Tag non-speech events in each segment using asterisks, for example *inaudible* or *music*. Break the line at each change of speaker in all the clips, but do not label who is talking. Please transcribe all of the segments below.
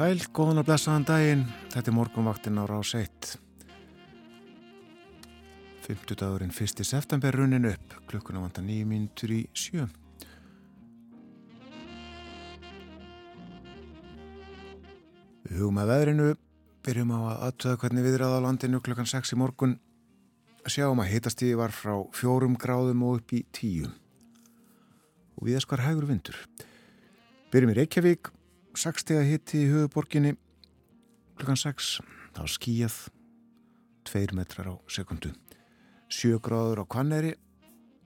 Sæl, góðan og blessaðan daginn, þetta er morgunvaktin á rás 1. 50 dagurinn 1. september runnin upp, klukkuna vanda 9 mínutur í 7. Við hugum að veðrinu, byrjum á að aðtöða hvernig viðraða á landinu klukkan 6 í morgun. Sjáum að hitastíði var frá 4 gráðum og upp í 10. Og við eskar hægur vindur. Byrjum í Reykjavík. 60 hitti í höfuborginni klukkan 6 þá skíjað 2 metrar á sekundu 7 gráður á Kvanneri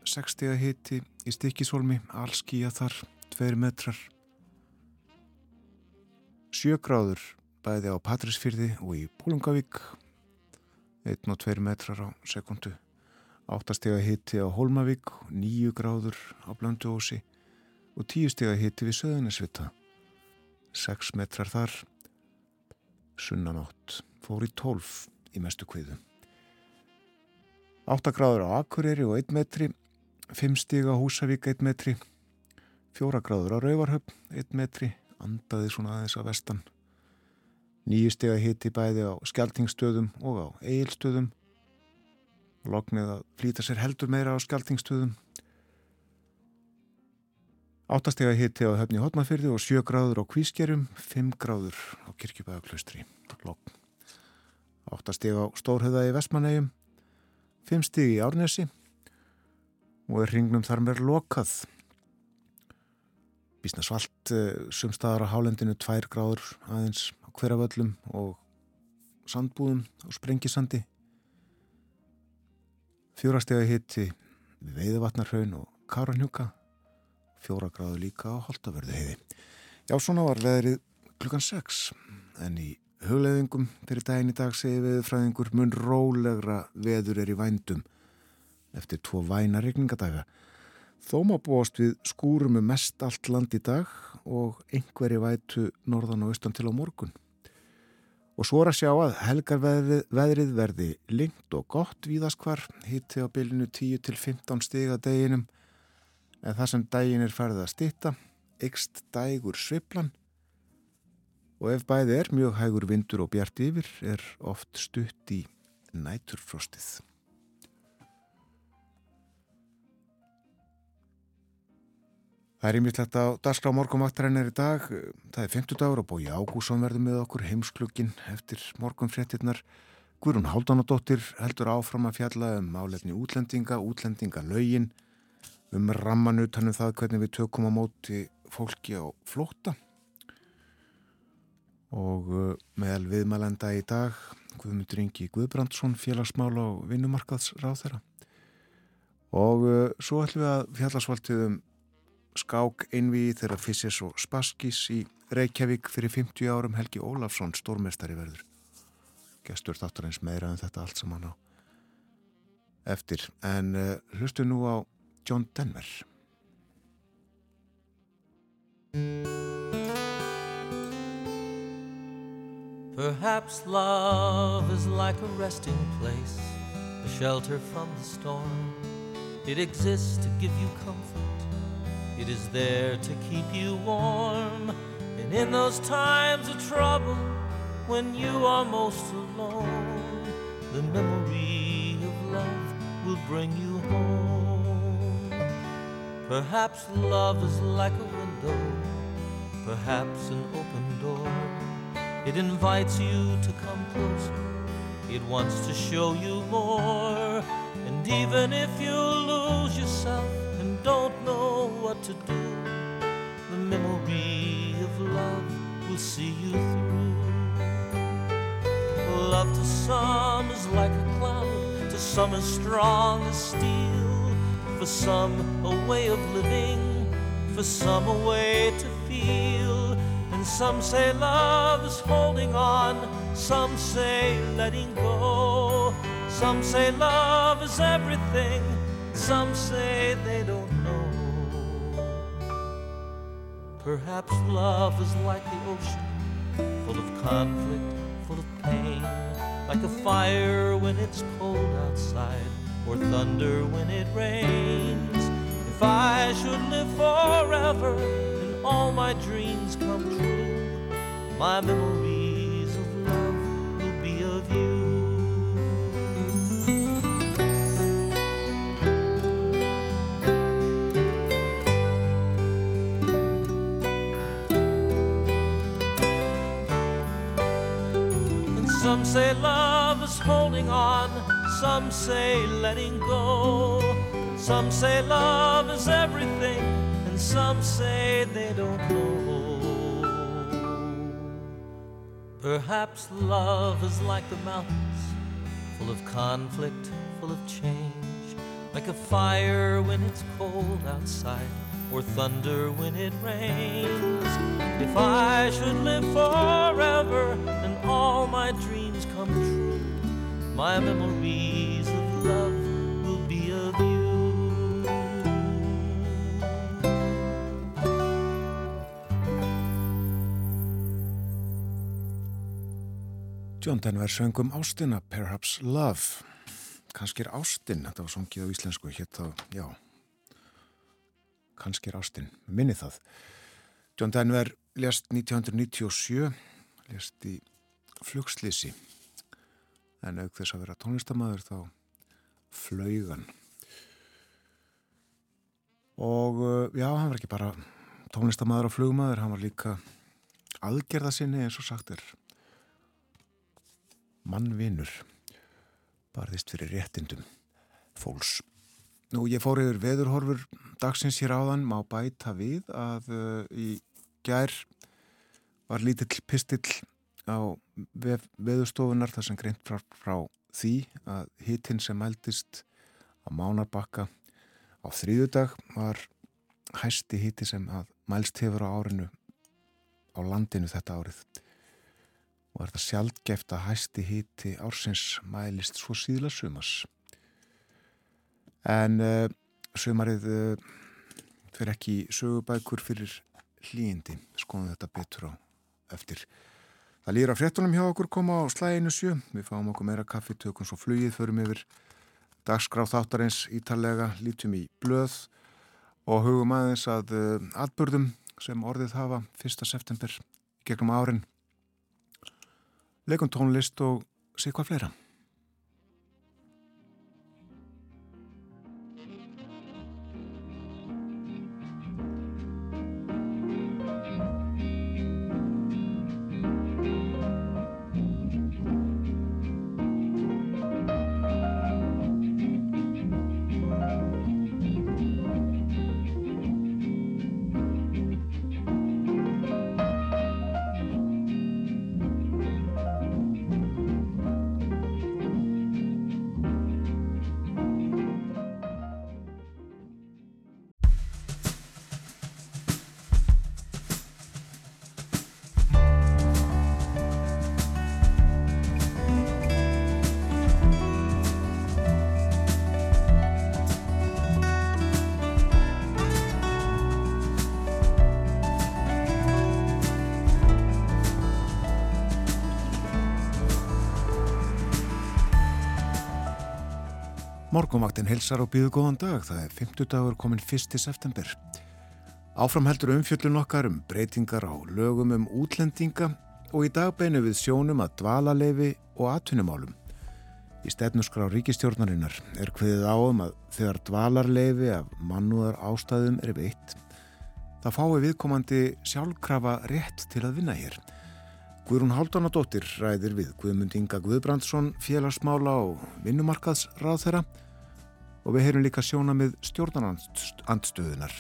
60 hitti í Stikisholmi all skíjað þar 2 metrar. 7 gráður bæði á Patrísfyrði og í Bólungavík 1 og 2 metrar á sekundu 8 steg að hitti á Holmavík 9 gráður á Blönduósi og 10 steg að hitti við Söðunisvita 6 metrar þar. Sunnanátt. Fór í 12 í mestu kviðu. 8 gráður á Akureyri og 1 metri. 5 stíg á Húsavík 1 metri. 4 gráður á Rauvarhöpp 1 metri, andaði svona aðeins að vestan. 9 stíg að hiti bæði á Skeltingstöðum og á Egilstöðum lognið að flýta sér heldur meira á Skeltingstöðum Áttastega hitti á höfni Hotmafyrði og 7 gráður á Kvískerjum, 5 gráður á Kirkjubæðaklaustri. Áttastega á Stórhauða í Vestmannegjum, 5 stigi í Árnesi og er hringnum þar með lokað. Bísna svalt eh, sumstaðar á hálendinu 2 gráður aðeins á hverjaföllum og sandbúðum á Sprengisandi. Fjórastega hitti við Veiðvatnarhaun og Karanhjúka fjóra gráðu líka á Holtavörðu heiði. Já, svona var veðrið klukkan 6 en í hugleðingum fyrir daginn í dag segi veðurfræðingur mun rólegra veður er í vændum eftir tvo væna regningadaga. Þó má búast við skúrum um mest allt land í dag og einhverji vætu norðan og austan til á morgun. Og svo er að sjá að helgarveðrið verði lengt og gott víðaskvar, hitti á bylinu 10-15 stiga deginum en það sem dægin er farið að stitta, ykst dægur sviplan og ef bæði er mjög hægur vindur og bjart yfir er oft stutt í næturfrostið. Það er ímyndilegt á dagskrá morgunvaktarinnar í dag. Það er 50 dagur og bói Ágússon verður með okkur heimsklukkin eftir morgunfréttinnar. Guðrún Háldanadóttir heldur áfram að fjalla um álefni útlendinga, útlendinga laugin um ramman utanum það hvernig við tökum á móti fólki á flóta og uh, meðal viðmælenda í dag Guðmundur Ingi Guðbrandsson félagsmála og vinnumarkaðsráð þeirra og uh, svo ætlum við að fjallarsvaltið um skák einvið þeirra Fissers og Spaskis í Reykjavík fyrir 50 árum. Helgi Ólafsson stórmestari verður gestur þáttur eins meira en þetta allt saman á eftir. En uh, hlustu nú á John Denver.
Perhaps love is like a resting place, a shelter from the storm. It exists to give you comfort, it is there to keep you warm. And in those times of trouble, when you are most alone, the memory of love will bring you home. Perhaps love is like a window, perhaps an open door. It invites you to come closer, it wants to show you more. And even if you lose yourself and don't know what to do, the memory of love will see you through. Love to some is like a cloud, to some as strong as steel for some a way of living, for some a way to feel. And some say love is holding on, some say letting go. Some say love is everything, some say they don't know. Perhaps love is like the ocean, full of conflict, full of pain, like a fire when it's cold outside or thunder when it rains. If I should live forever and all my dreams come true, My memories of love will be of you. And some say love is holding on, some say letting go. Some say love is everything, and some say they don't know. Perhaps love is like the mountains, full of conflict, full of change, like a fire when it's cold outside, or thunder when it rains. If I should live forever and all my dreams come true, my memories of love will be of you.
John Denver söngum Ástina, Perhaps Love. Kannski er Ástin, þetta var songið á íslensku, hétt þá, já, kannski er Ástin, minni það. John Denver lést 1997, lést í flugslýsi, en auk þess að vera tónlistamæður þá flaugan. Og uh, já, hann var ekki bara tónlistamæður og flugmaður, hann var líka aðgerða sinni eins og sagt er mannvinur barðist fyrir réttindum fólks. Nú, ég fór yfir veðurhorfur dagsins hér áðan, má bæta við að uh, í gær var lítill pistill á vef, veðurstofunar þar sem greint frá, frá því að hitinn sem mæltist á Mánarbakka á þrýðudag var hæsti hitti sem að mælst hefur á árinu á landinu þetta árið og er það sjálfgeft að hæsti híti ársins mælist svo síðla sumas. En uh, sumarið uh, fyrir ekki sögubækur fyrir hlýjindi, skoðum þetta betur á eftir. Það lýra fréttunum hjá okkur koma á slæginu sjö, við fáum okkur meira kaffi, tökum svo flugið, förum yfir dagskráð þáttarins ítalega, lítum í blöð og hugum aðeins að uh, atbörðum sem orðið hafa 1. september gegnum árin leikum tónlist og sé hvað fleira. Morgonvaktin hilsar og býðu góðan dag. Það er 50 dagur komin 1. september. Áfram heldur umfjöllun okkar um breytingar á lögum um útlendinga og í dag beinu við sjónum að dvalaleifi og atvinnumálum. Í stefnusgrá ríkistjórnarinnar er hviðið á um að þegar dvalarleifi af mannúðar ástæðum er veitt, það fái viðkomandi sjálfkrafa rétt til að vinna hér. Guðrún Haldunadóttir ræðir við Guðmund Inga Guðbrandsson, félagsmála og vinnumarkaðsráð þeirra og við heyrum líka sjóna með stjórnarandstöðunar.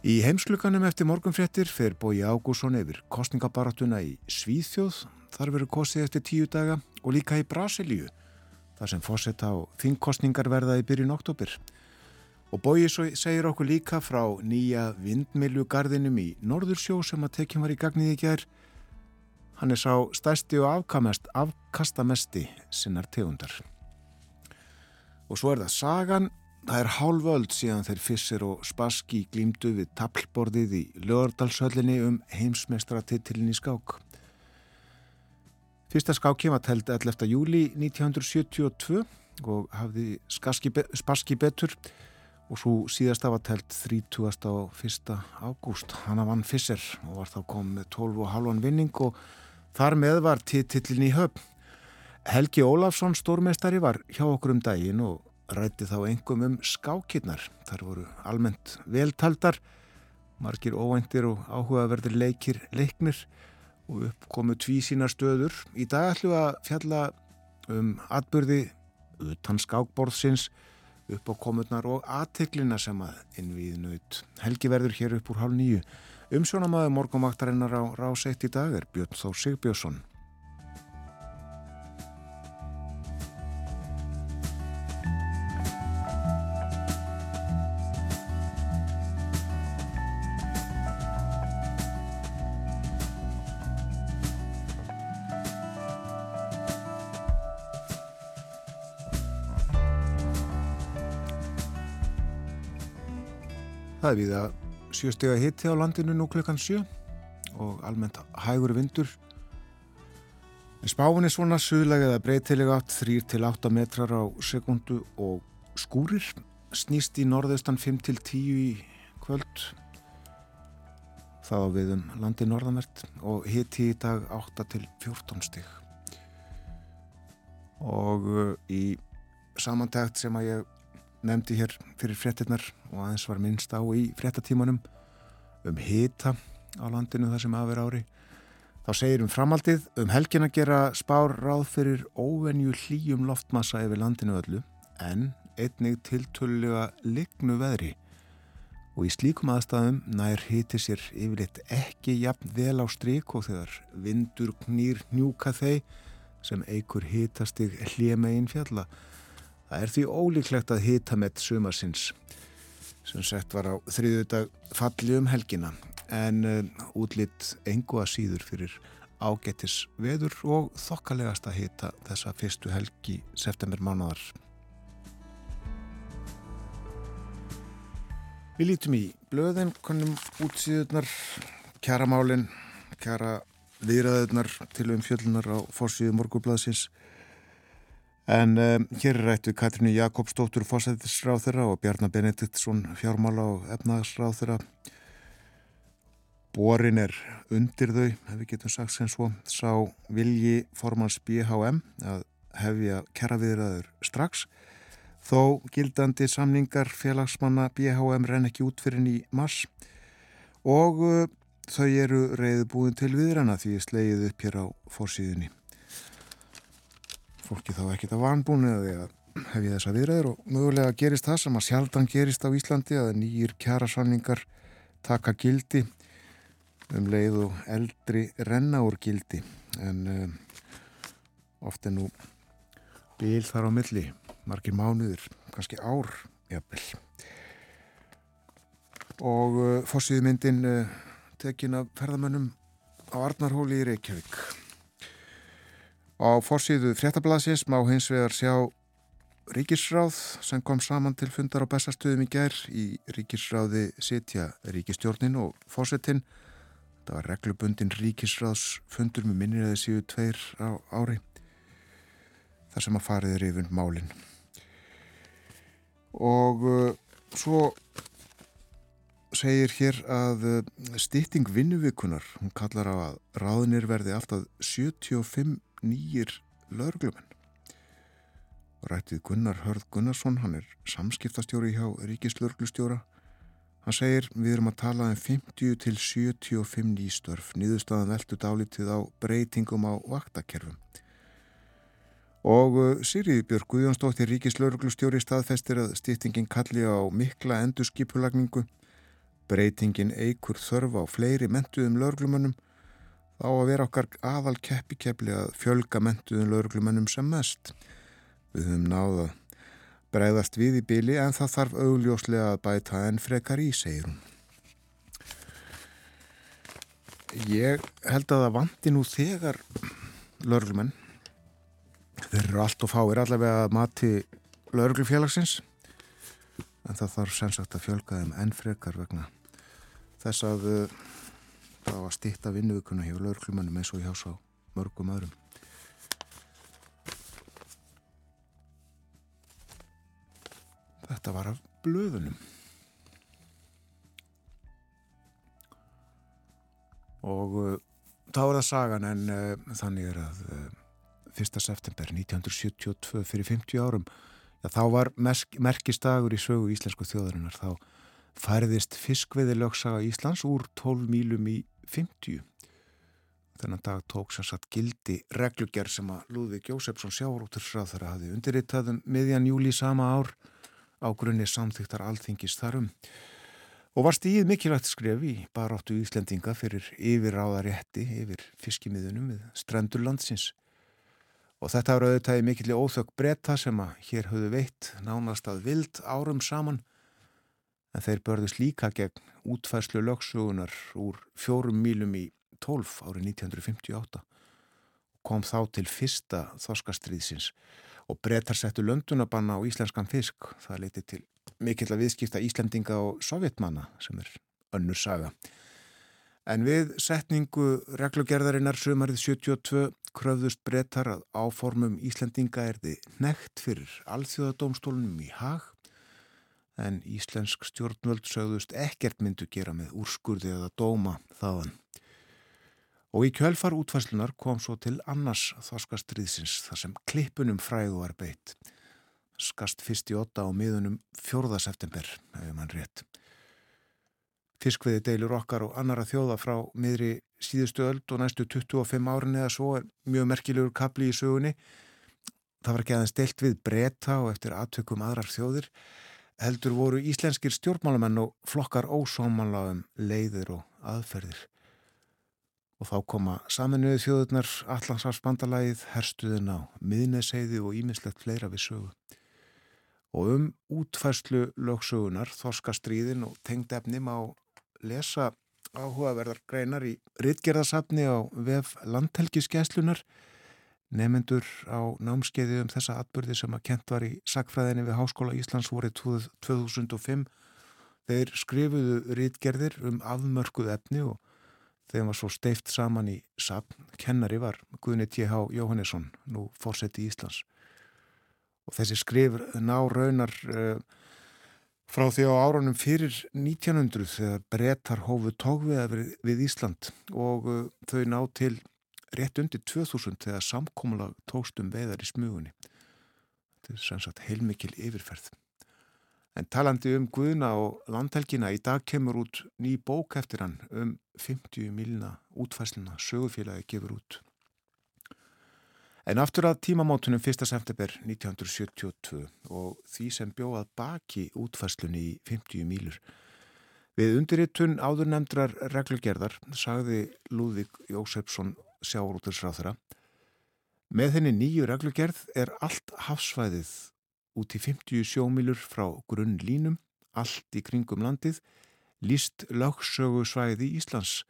Í heimsklukanum eftir morgunfréttir fer Bói Ágússon yfir kostningabaratuna í Svíþjóð, þar veru kostið eftir tíu daga og líka í Brasilíu, þar sem fósetta á þingkostningar verða í byrjun oktober. Og Bói segir okkur líka frá nýja vindmilugarðinum í Norðursjó sem að tekjum var í gagnið í gerð. Hann er sá stærsti og afkastamesti sinnar tegundar. Og svo er það sagan, það er hálföld síðan þeir fissir og spaski glýmdu við taplborðið í lögardalshöllinni um heimsmestratittilin í skák. Fyrsta skákjum var telt 11. júli 1972 og hafði spaski betur og svo síðast af að telt 30. og 1. ágúst Hanna vann Fisser og var þá komið með 12,5 vinning og þar með var titillin í höfn Helgi Ólafsson stórmestari var hjá okkur um daginn og rætti þá engum um skákinnar þar voru almennt veltaldar margir óvæntir og áhugaverðir leikir leiknir og uppkomu tví sína stöður í dag ætlum við að fjalla um atbyrði utan skákborðsins upp á komurnar og aðteglina sem að innvíð nöyt. Helgi verður hér upp úr hálf nýju. Umsjónamaður morgumaktarinnar á rás 1 í dag er Björn Þór Sigbjörnsson. Það er við að sjöstega hitti á landinu nú klukkan sjö og almennt hægur vindur. Spáin er svona suðlega eða breytilega átt 3-8 metrar á sekundu og skúrir. Snýst í norðaustan 5-10 í kvöld. Það á við um landi norðamert og hitti í dag 8-14 stig. Og uh, í samantækt sem að ég nefndi hér fyrir fréttinnar og aðeins var minnst á í fréttatímanum um hita á landinu þar sem aðver ári. Þá segir um framaldið um helgin að gera spár ráð fyrir óvenju hlýjum loftmassa yfir landinu öllu en einnig tiltölulega lignu veðri og í slíkum aðstæðum nær hiti sér yfirleitt ekki jafn vel á stryk og þegar vindur knýr njúka þeir sem eigur hitastig hljemegin fjalla Það er því ólíklegt að hita með sumarsins sem sett var á þriðudag falli um helgina en uh, útlitt engu að síður fyrir ágetis veður og þokkalegast að hita þessa fyrstu helgi september mánadar. Við lítum í blöðin, konum útsýðunar, kjaramálin, kjara viðræðunar til um fjöllunar á fórsíðu morgublaðsins En um, hér er rætt við Katrínu Jakobsdóttur fórsættisráð þeirra og Bjarnar Benediktsson fjármála og efnagsráð þeirra. Borin er undir þau, ef við getum sagt sem svo, sá vilji formans BHM að hefja keraviðraður strax. Þó gildandi samningar félagsmanna BHM renn ekki út fyrir í mars og uh, þau eru reyðu búin til viðrana því slegið upp hér á fórsíðunni fólki þá ekkit að vanbúinu eða hef ég þessa viðræður og mögulega gerist það sem að sjaldan gerist á Íslandi að nýjir kjærasanningar taka gildi um leið og eldri renna úr gildi. En um, oft er nú bíl þar á milli margir mánuður, kannski ár jafnvel. Og uh, fórsýðmyndin uh, tekin af ferðamönnum á Arnarhóli í Reykjavík Á fórsíðu fréttablasins má hins vegar sjá ríkisráð sem kom saman til fundar á bestastöðum í gær í ríkisráði sitja ríkistjórnin og fórsetin. Það var reglubundin ríkisráðsfundur með minnir að það séu tveir á ári. Það sem að farið er yfir málinn. Og uh, svo segir hér að uh, stýtting vinnuvikunar, hún kallar á að ráðinir verði alltaf 75 nýjir laurglumenn. Rættið Gunnar Hörð Gunnarsson, hann er samskiptastjóri hjá Ríkislaurglustjóra. Hann segir við erum að tala um 50 til 75 nýstörf, nýðustadan veldu dálítið á breytingum á vaktakerfum. Og uh, Sýriði Björg Guðjónsdóttir Ríkislaurglustjóri staðfestir að stýttingin kalli á mikla endurskipulagningu, breytingin eigur þörf á fleiri mentuðum laurglumennum þá að vera okkar aðal keppi keppli að fjölga mentuðum lauruglumennum sem mest. Við höfum náða bregðast við í bíli en það þarf augljóslega að bæta en frekar í, segir hún. Ég held að það vandi nú þegar lauruglumenn, þeir eru allt og fáir allavega að mati lauruglufélagsins, en það þarf sem sagt að fjölga þeim en frekar vegna þess að það var stitt af vinnuvíkuna hjá laurklumannum eins og hjá svo mörgum öðrum. Þetta var af blöðunum. Og uh, þá er það sagan en uh, þannig er að uh, 1. september 1972 fyrir 50 árum, já, þá var merkistagur í sögu íslensku þjóðarinnar, þá færðist fiskveði lögsaga Íslands úr 12 mílum í 50. Þennan dag tók sem sagt gildi reglugjær sem að Lúðvík Jósefsson sjárótursrað þar að hafi undirritaðum miðjan júli sama ár á grunni samþyktar alþingis þarum og var stíð mikilvægt skref í baráttu Íslendinga fyrir yfirráðarétti yfir fiskimiðunum við strendur landsins. Og þetta var auðvitaði mikilvæg óþökk breyta sem að hér höfðu veitt nánast að vild árum saman en þeir börðust líka gegn útfærslu lögsugunar úr fjórum mílum í 12 árið 1958 kom þá til fyrsta þorskastriðsins og breytar settu löndunabanna á íslenskan fisk. Það leiti til mikill að viðskipta Íslandinga og sovjetmanna sem er önnur saga. En við setningu reglugerðarinnar sömarið 72 kröfðust breytar að áformum Íslandinga er þið nekt fyrir alþjóðadómstólunum í hag en íslensk stjórnvöld sögðust ekkert myndu gera með úrskurði eða dóma þaðan. Og í kjölfar útfæslunar kom svo til annars þorskastriðsins þar sem klippunum fræðu var beitt skast fyrst í otta á miðunum 4. september, hefur mann rétt. Fiskviði deilur okkar og annara þjóða frá miðri síðustu öld og næstu 25 árin eða svo er mjög merkilegur kapli í sögunni. Það var ekki aðeins deilt við breyta og eftir aðtökum aðrar þjóðir. Heldur voru íslenskir stjórnmálamenn og flokkar ósámanla um leiðir og aðferðir. Og þá koma saminuðu þjóðurnar, allansafsbandalægið, herstuðin á miðneseiði og ímislegt fleira við sögu og um útfæslu lögsögunar, þorskastríðin og tengd efni má lesa áhugaverðar greinar í rittgerðasafni á vef landhelgiskeslunar nefnendur á námskeiði um þessa atbyrði sem að kent var í sagfræðinni við Háskóla Íslands vorið 2005 þeir skrifuðu rittgerðir um afmörkuð efni og þeim var svo steift saman í safn kennari var Guðni T.H. Jóhannesson nú fórseti í Íslands og þessi skrif ná raunar uh, frá því á árunum fyrir 1900 þegar brettar hófu tókviða við, við Ísland og uh, þau ná til rétt undir 2000 þegar samkómulag tókstum veðar í smugunni. Þetta er sannsagt heilmikil yfirferð. En talandi um Guðna og landhelgina, í dag kemur út ný bók eftir hann um 50 milna útfæsluna sögufélagi gefur út. En aftur að tímamótunum 1. september 1972 og því sem bjóðað baki útfæslunni í 50 mílur. Við undirritun áður nefndrar reglugerðar sagði Lúðvík Jósefsson sjáurútursráþara Með henni nýju reglugerð er allt hafsvæðið út í 50 sjómílur frá grunn línum, allt í kringum landið, líst lagsögu svæði Íslands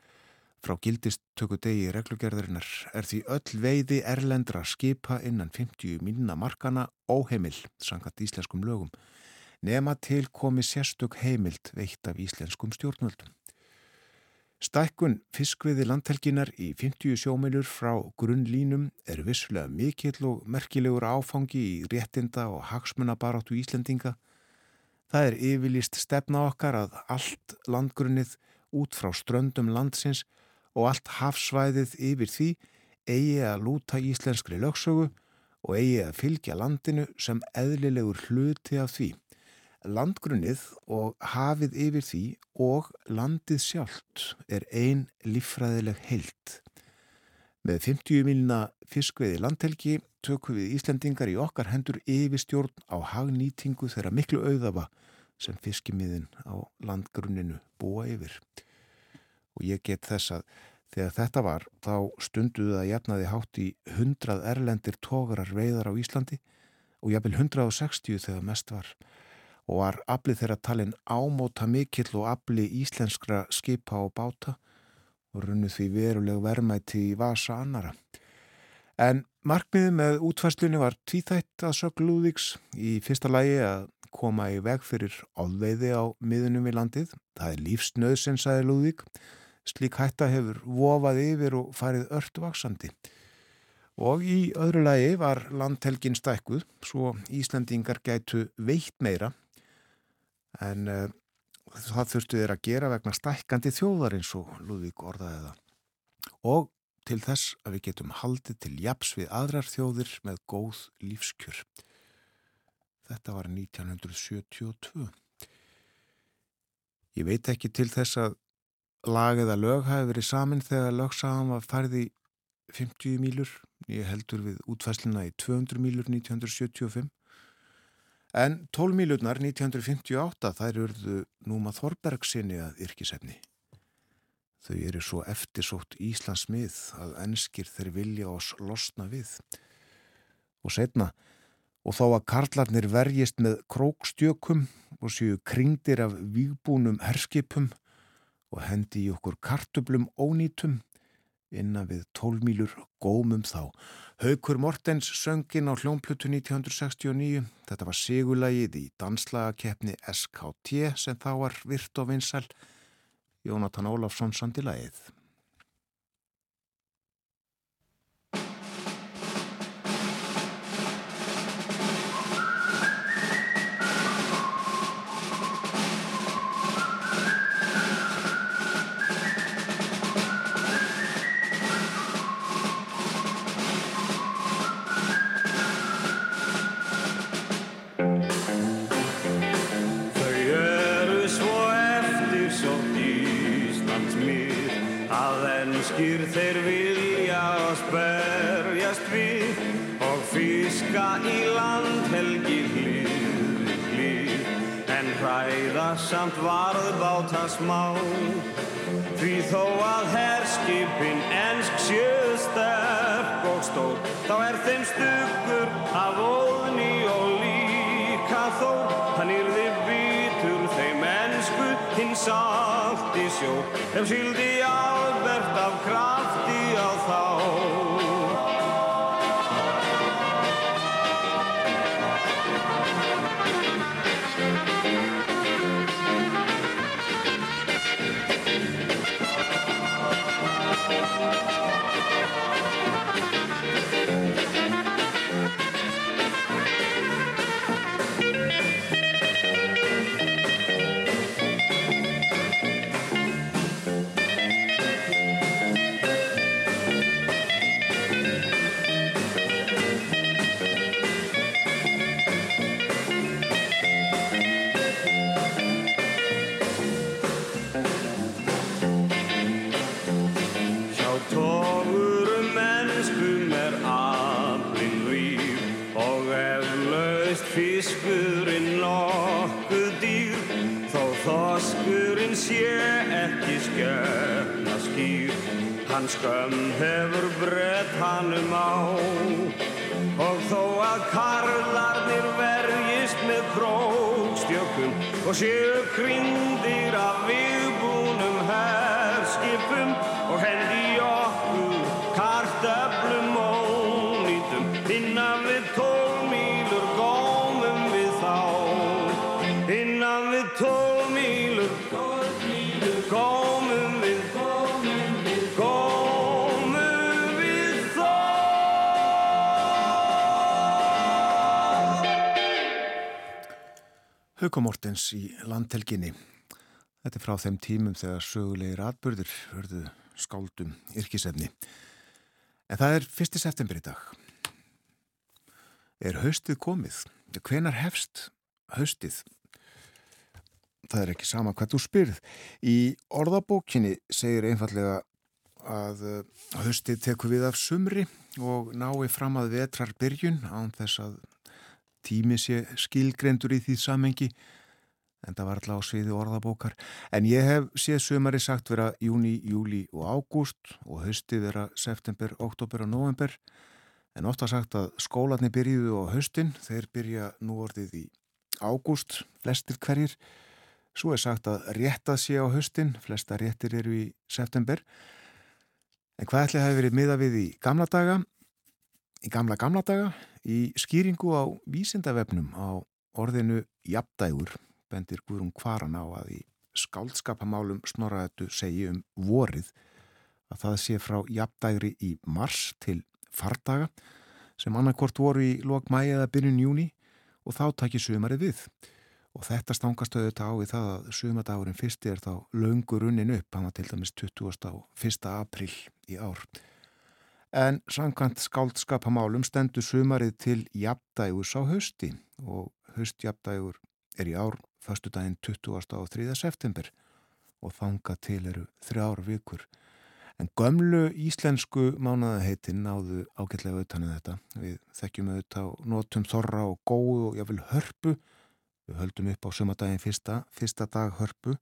Frá gildistöku degi reglugerðarinnar er því öll veiði erlendra skipa innan 50 mínuna markana óheimil, sangat íslenskum lögum, nema til komi sérstök heimild veitt af íslenskum stjórnvöldum. Stækkun fiskviði landhelginar í 50 sjómilur frá grunnlínum er vissulega mikill og merkilegur áfangi í réttinda og hagsmunabaráttu Íslendinga. Það er yfirlist stefna okkar að allt landgrunnið út frá ströndum landsins og allt hafsvæðið yfir því eigi að lúta íslenskri lögsögu og eigi að fylgja landinu sem eðlilegur hluti af því. Landgrunnið og hafið yfir því og landið sjálft er ein líffræðileg heilt. Með 50 milna fiskveiði landhelgi tökum við Íslendingar í okkar hendur yfirstjórn á hagnýtingu þeirra miklu auðafa sem fiskimiðin á landgrunninu búa yfir og ég get þess að þegar þetta var þá stunduðu að jafnaði hátt í 100 erlendir tógarar veiðar á Íslandi og jafnvel 160 þegar mest var og var aflið þeirra talin ámóta mikill og afli íslenskra skipa og báta og runnu því veruleg vermætti í vasa annara. En markmiðið með útfæstlunni var tvíþætt að sög Lúðvíks í fyrsta lægi að koma í veg fyrir áðveiði á miðunum í landið. Það er lífsnöðsinn, sagði Lúðvík Slík hætta hefur vofað yfir og farið ört vaksandi. Og í öðru lagi var landhelgin stækkuð svo Íslandingar gætu veitt meira en uh, það þurftu þeir að gera vegna stækkandi þjóðar eins og Lúðvík orðaði það og til þess að við getum haldið til japs við aðrar þjóðir með góð lífskjör. Þetta var 1972. Ég veit ekki til þess að lag eða lög hafi verið samin þegar lögsagan var færði 50 mílur, ég heldur við útfæslina í 200 mílur 1975 en 12 mílurnar 1958 þær urðu núma Þorbergsinni að yrkisefni. Þau eru svo eftirsótt Íslandsmið að enskir þeir vilja oss losna við. Og setna, og þá að karlarnir verjist með krókstjökum og séu kringdir af výbúnum herskipum og hendi í okkur kartublum ónýtum innan við tólmýlur gómum þá. Haukur Mortens söngin á hljómplutu 1969. Þetta var sigulagið í danslagakeppni SKT sem þá var virt og vinsal. Jónatan Ólafsson sandi lagið.
Fiska í landhelgi hlið, hlið. En hræða samt varð báta smá, því þó að herskipin ensk sjöð sterk og stór, þá er þeim stuggur af óðni og líka þó, hann yrði bitur þeim ensku hins í sjó, ef síldi albert skömm hefur brett hannum á. Og þó að karlarnir verjist með krókstjökum og séu krindir af
Haukamortens í landhelginni. Þetta er frá þeim tímum þegar sögulegir atbyrður hörðu skáldum yrkisefni. En það er 1. september í dag. Er haustið komið? Hvenar hefst haustið? Það er ekki sama hvað þú spyrð. Í orðabókinni segir einfallega að uh, haustið tekur við af sumri og nái fram að vetrar byrjun án þess að tími sé skilgrendur í því samengi en það var alltaf á sviði orðabókar. En ég hef séð sumari sagt vera júni, júli og ágúst og haustið vera september, oktober og november en ofta sagt að skólanir byrjuðu á haustin þeir byrja nú orðið í ágúst flestir hverjir. Svo er sagt að réttað sé á haustin flesta réttir eru í september. En hvað ætli hafi verið miða við í gamla daga? Í gamla gamla daga í skýringu á vísindavefnum á orðinu jafndægur bendir Guðrún Kvaran á að í skáldskapamálum snorraðatu segi um vorið að það sé frá jafndægri í mars til fardaga sem annarkort voru í lok mæi eða byrjun júni og þá takir sömarið við og þetta stangast auðvitað á í það að sumadagurinn fyrsti er þá laungur unnin upp, hann var til dæmis 20. á 1. april í ár. En samkvæmt skáldskapamálum stendur sumarið til jafndægus á hausti og haustjafndægur er í ár förstu daginn 20. á 3. september og þanga til eru þrjár vikur. En gömlu íslensku mánadaheitin náðu ágætlega auðtanið þetta. Við þekkjum auðvitað á nótum þorra og góðu og jáfnvel hörpu Við höldum upp á sumadaginn fyrsta, fyrsta dag hörpu,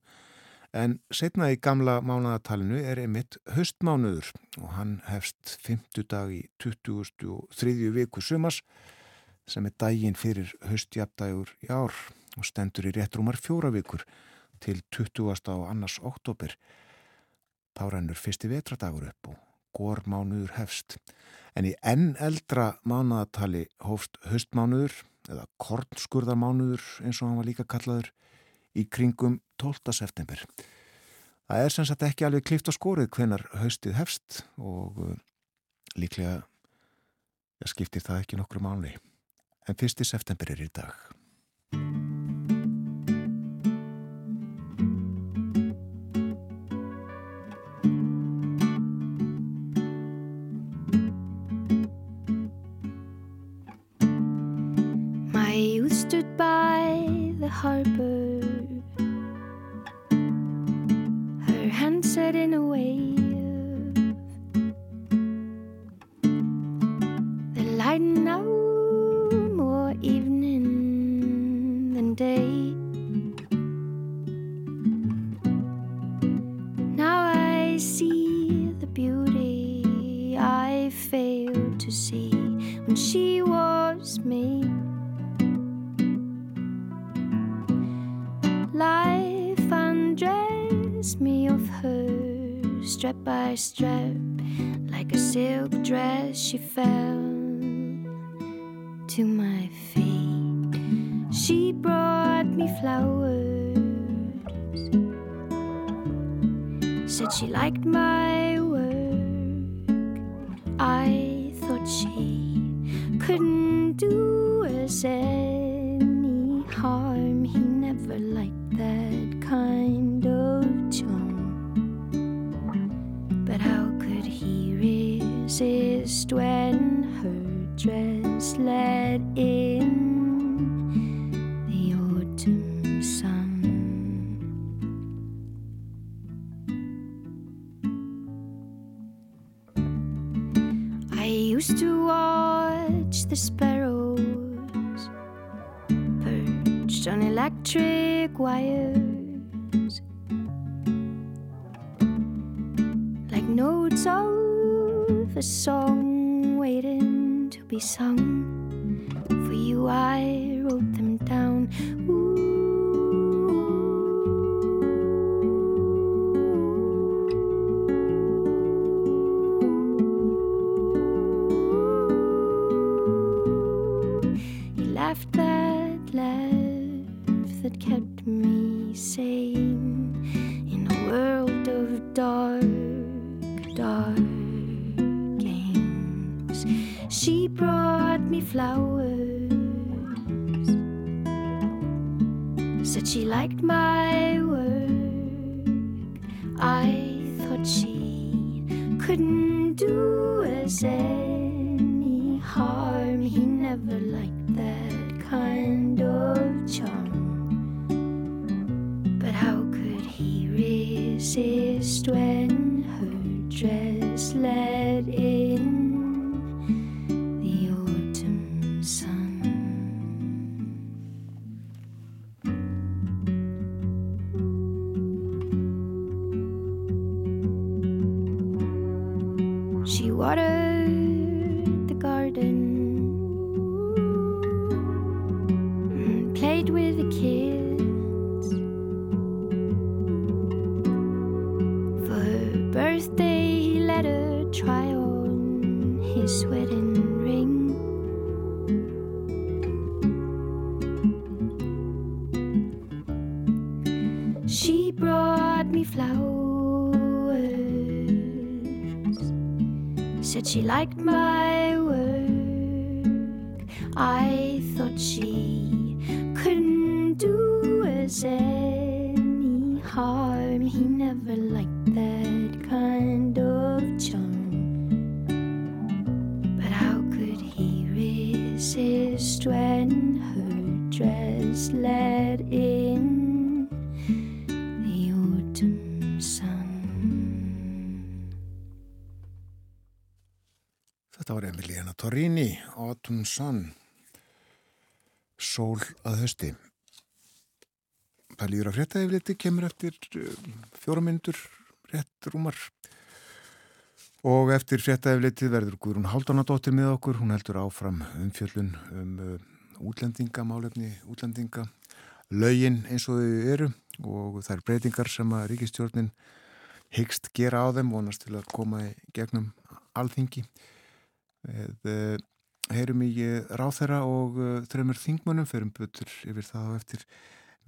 en setna í gamla mánaðatalinu er einmitt höstmánuður og hann hefst 50 dag í 23. viku sumas sem er daginn fyrir höstjapdagur í ár og stendur í réttrúmar fjóra vikur til 20. á annars oktober. Þá rennur fyrsti vetradagur upp og gór mánuður hefst. En í enn eldra mánaðatali hófst höstmánuður eða kornskurðarmánuður eins og hann var líka kallaður í kringum 12. september. Það er sem sagt ekki alveg klift á skórið hvenar haustið hefst og uh, líklega skiptir það ekki nokkru mánu. En 1. september er í dag.
setting away. Strap like a silk dress, she fell a song waiting to be sung. For you, I wrote them down. Ooh. Autumn Sun,
Sól að hösti. Það líður að fréttaðifliti, kemur eftir fjóra myndur, rétt rúmar. Og eftir fréttaðifliti verður Guðrún Haldunadóttir með okkur. Hún heldur áfram umfjöllun um uh, útlendingamálefni, útlendinga, lögin eins og þau eru og það er breytingar sem að ríkistjórnin hyggst gera á þeim, vonast til að koma í gegnum alþingi. Við uh, heyrum í ráþæra og uh, þreymur þingmönnum, ferum butur yfir það og eftir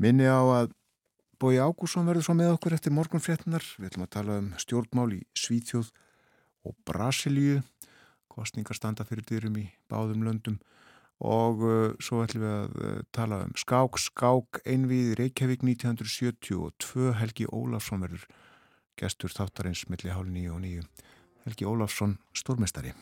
minni á að Bói Ágússon verður svo með okkur eftir morgunfréttinar. Við ætlum að tala um stjórnmál í Svíþjóð og Brasilíu, kostningar standa fyrir dyrum í báðum löndum og uh, svo ætlum við að tala um skák, skák einvið Reykjavík 1972, Helgi Ólafsson verður gestur þáttarins milli hálf nýju og nýju. Helgi Ólafsson, stórmestari.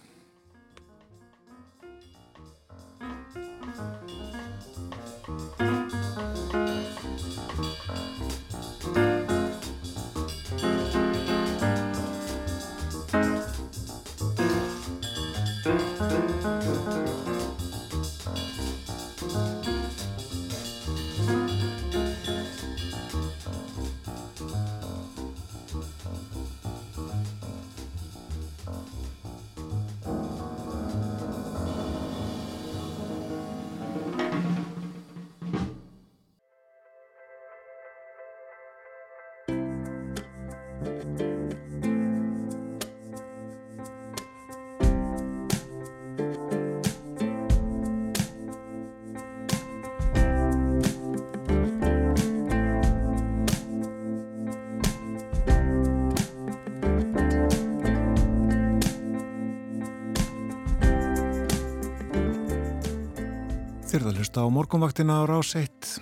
Hlusta á morgunvaktina á rás 1.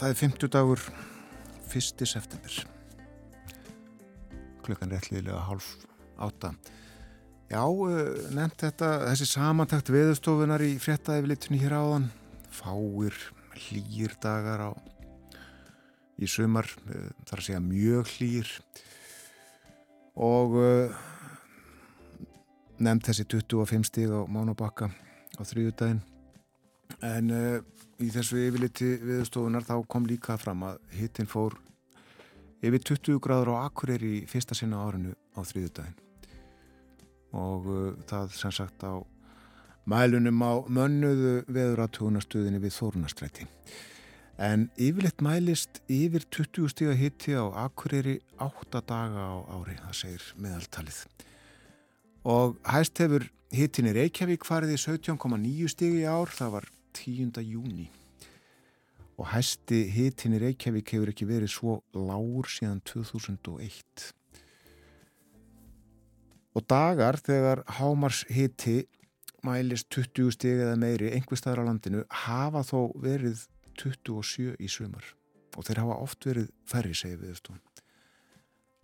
Það er 50 dagur 1. september. Klukkan réttliðilega hálf átta. Já, eh, nefnt þetta, þessi samantækt veðustofunar í fréttaðiflitunni hér áðan. Fáir hlýr dagar á í sumar, eh, þar að segja mjög hlýr. Og uh, nefnt þessi 25 stíg á Mánabakka á þrjúdæginn. En uh, í þessu yfirliti viðstofunar þá kom líka fram að hittin fór yfir 20 gráður á Akureyri í fyrsta sinna árinu á þrýðudaginn. Og uh, það sem sagt á mælunum á mönnuðu veðuratúnastuðinni við Þórunastræti. En yfirleitt mælist yfir 20 stíga hitti á Akureyri 8 daga á ári, það segir meðaltalið. Og hæst hefur hittin í Reykjavík farið í 17,9 stigi í ár, það var 10. júni og hæsti hitin í Reykjavík hefur ekki verið svo lágur síðan 2001 og dagar þegar hámars hiti mælist 20 stig eða meiri einhver staðar á landinu hafa þó verið 27 í sumar. Og þeir hafa oft verið færri segið viðstofn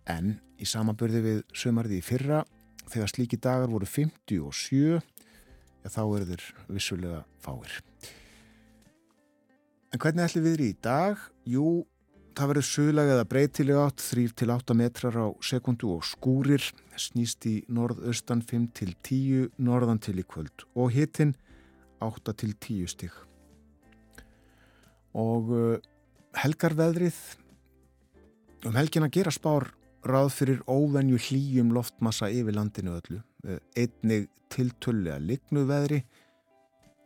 en í samanbörði við sumarði í fyrra þegar slíki dagar voru 57 ja, þá eru þeir vissulega fáir. En hvernig ætlum við í dag? Jú, það verður suðlega eða breytilega átt 3-8 metrar á sekundu og skúrir, snýst í norðaustan 5-10, norðan til í kvöld og hitin 8-10 stig. Og uh, helgarveðrið, um helgin að gera spár ráð fyrir óvenju hlýjum loftmassa yfir landinu öllu, einnig tiltöllega lignu veðri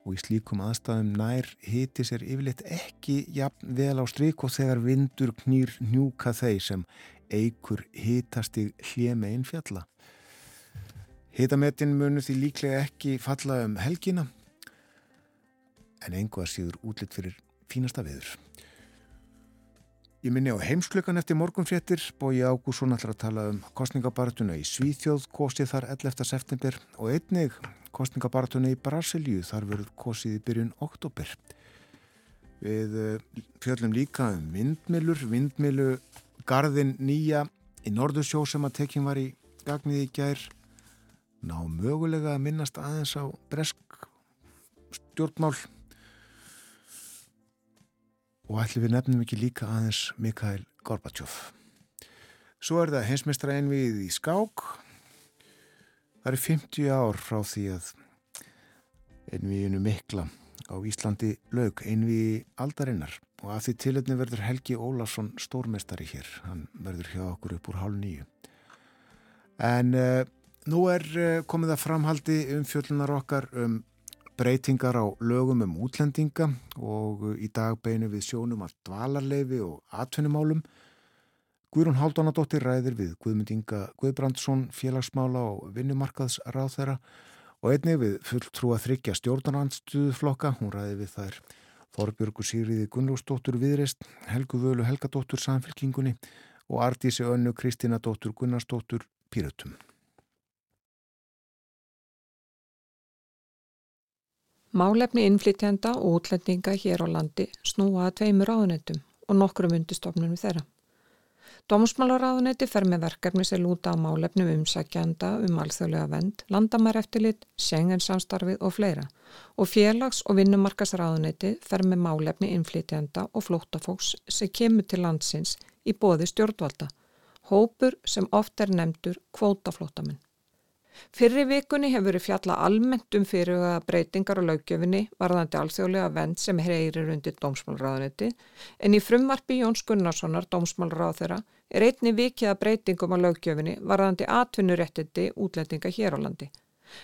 og í slíkum aðstæðum nær hiti sér yfirleitt ekki jafn vel á stryk og þegar vindur knýr njúka þeir sem eigur hitasti hljemegin fjalla. Hitametin munu því líklega ekki falla um helgina en einhvað síður útlitt fyrir fínasta viður. Ég minni á heimsklökan eftir morgunfréttir, Bói Ágússon ætlar að tala um kostningabaratuna í Svíþjóð, kostið þar 11. september og einnig kostningabaratuna í Brasilíu, þar verður kostið í byrjun oktober. Við uh, fjöllum líka um vindmilur, vindmilu garðin nýja í Norðursjó sem að tekjum var í gagnið í gær ná mögulega að minnast aðeins á bresk stjórnmál og ætlum við nefnum ekki líka aðeins Mikael Gorbachev. Svo er það heimsmeistra einvið í skák. Það er 50 ár frá því að einviðinu mikla á Íslandi lög einvið aldarinnar og að því tilöfni verður Helgi Ólafsson stórmestari hér. Hann verður hjá okkur upp úr hálf nýju. En uh, nú er uh, komið að framhaldi um fjöllunar okkar um breytingar á lögum um útlendinga og í dag beinu við sjónum að dvalarleifi og atvinnumálum. Guðrún Haldunadóttir ræðir við Guðmund Inga Guðbrandsson félagsmála og vinnumarkaðsráð þeirra og einnig við fulltrú að þryggja stjórnarnandstuðflokka. Hún ræði við þær Þorbjörgu Sýriði Gunnlúsdóttur Viðreist, Helgu Völu Helgadóttur Samfélkingunni og Artísi Önnu Kristina Dóttur Gunnarsdóttur Pírötum.
Málefni innflytjanda og útlendinga hér á landi snúa að tveimur ráðunetum og nokkrum undistofnunum þeirra. Dómsmálaráðunetti fer með verkefni sem lúta á málefnum umsækjanda um alþjóðlega vend, landamæreftillit, sengensamstarfið og fleira og félags- og vinnumarkasráðunetti fer með málefni innflytjanda og flóttafóks sem kemur til landsins í bóði stjórnvalda, hópur sem oft er nefndur kvótaflótamenn. Fyrri vikunni hefur verið fjalla almennt um fyrirhuga breytingar á laugjöfinni varðandi alþjóðlega vend sem heyrir undir dómsmálráðunetti en í frumvarpi Jóns Gunnarssonar dómsmálráð þeirra er einni vikið að breytingum á laugjöfinni varðandi atvinnuréttindi útlendinga hér á landi.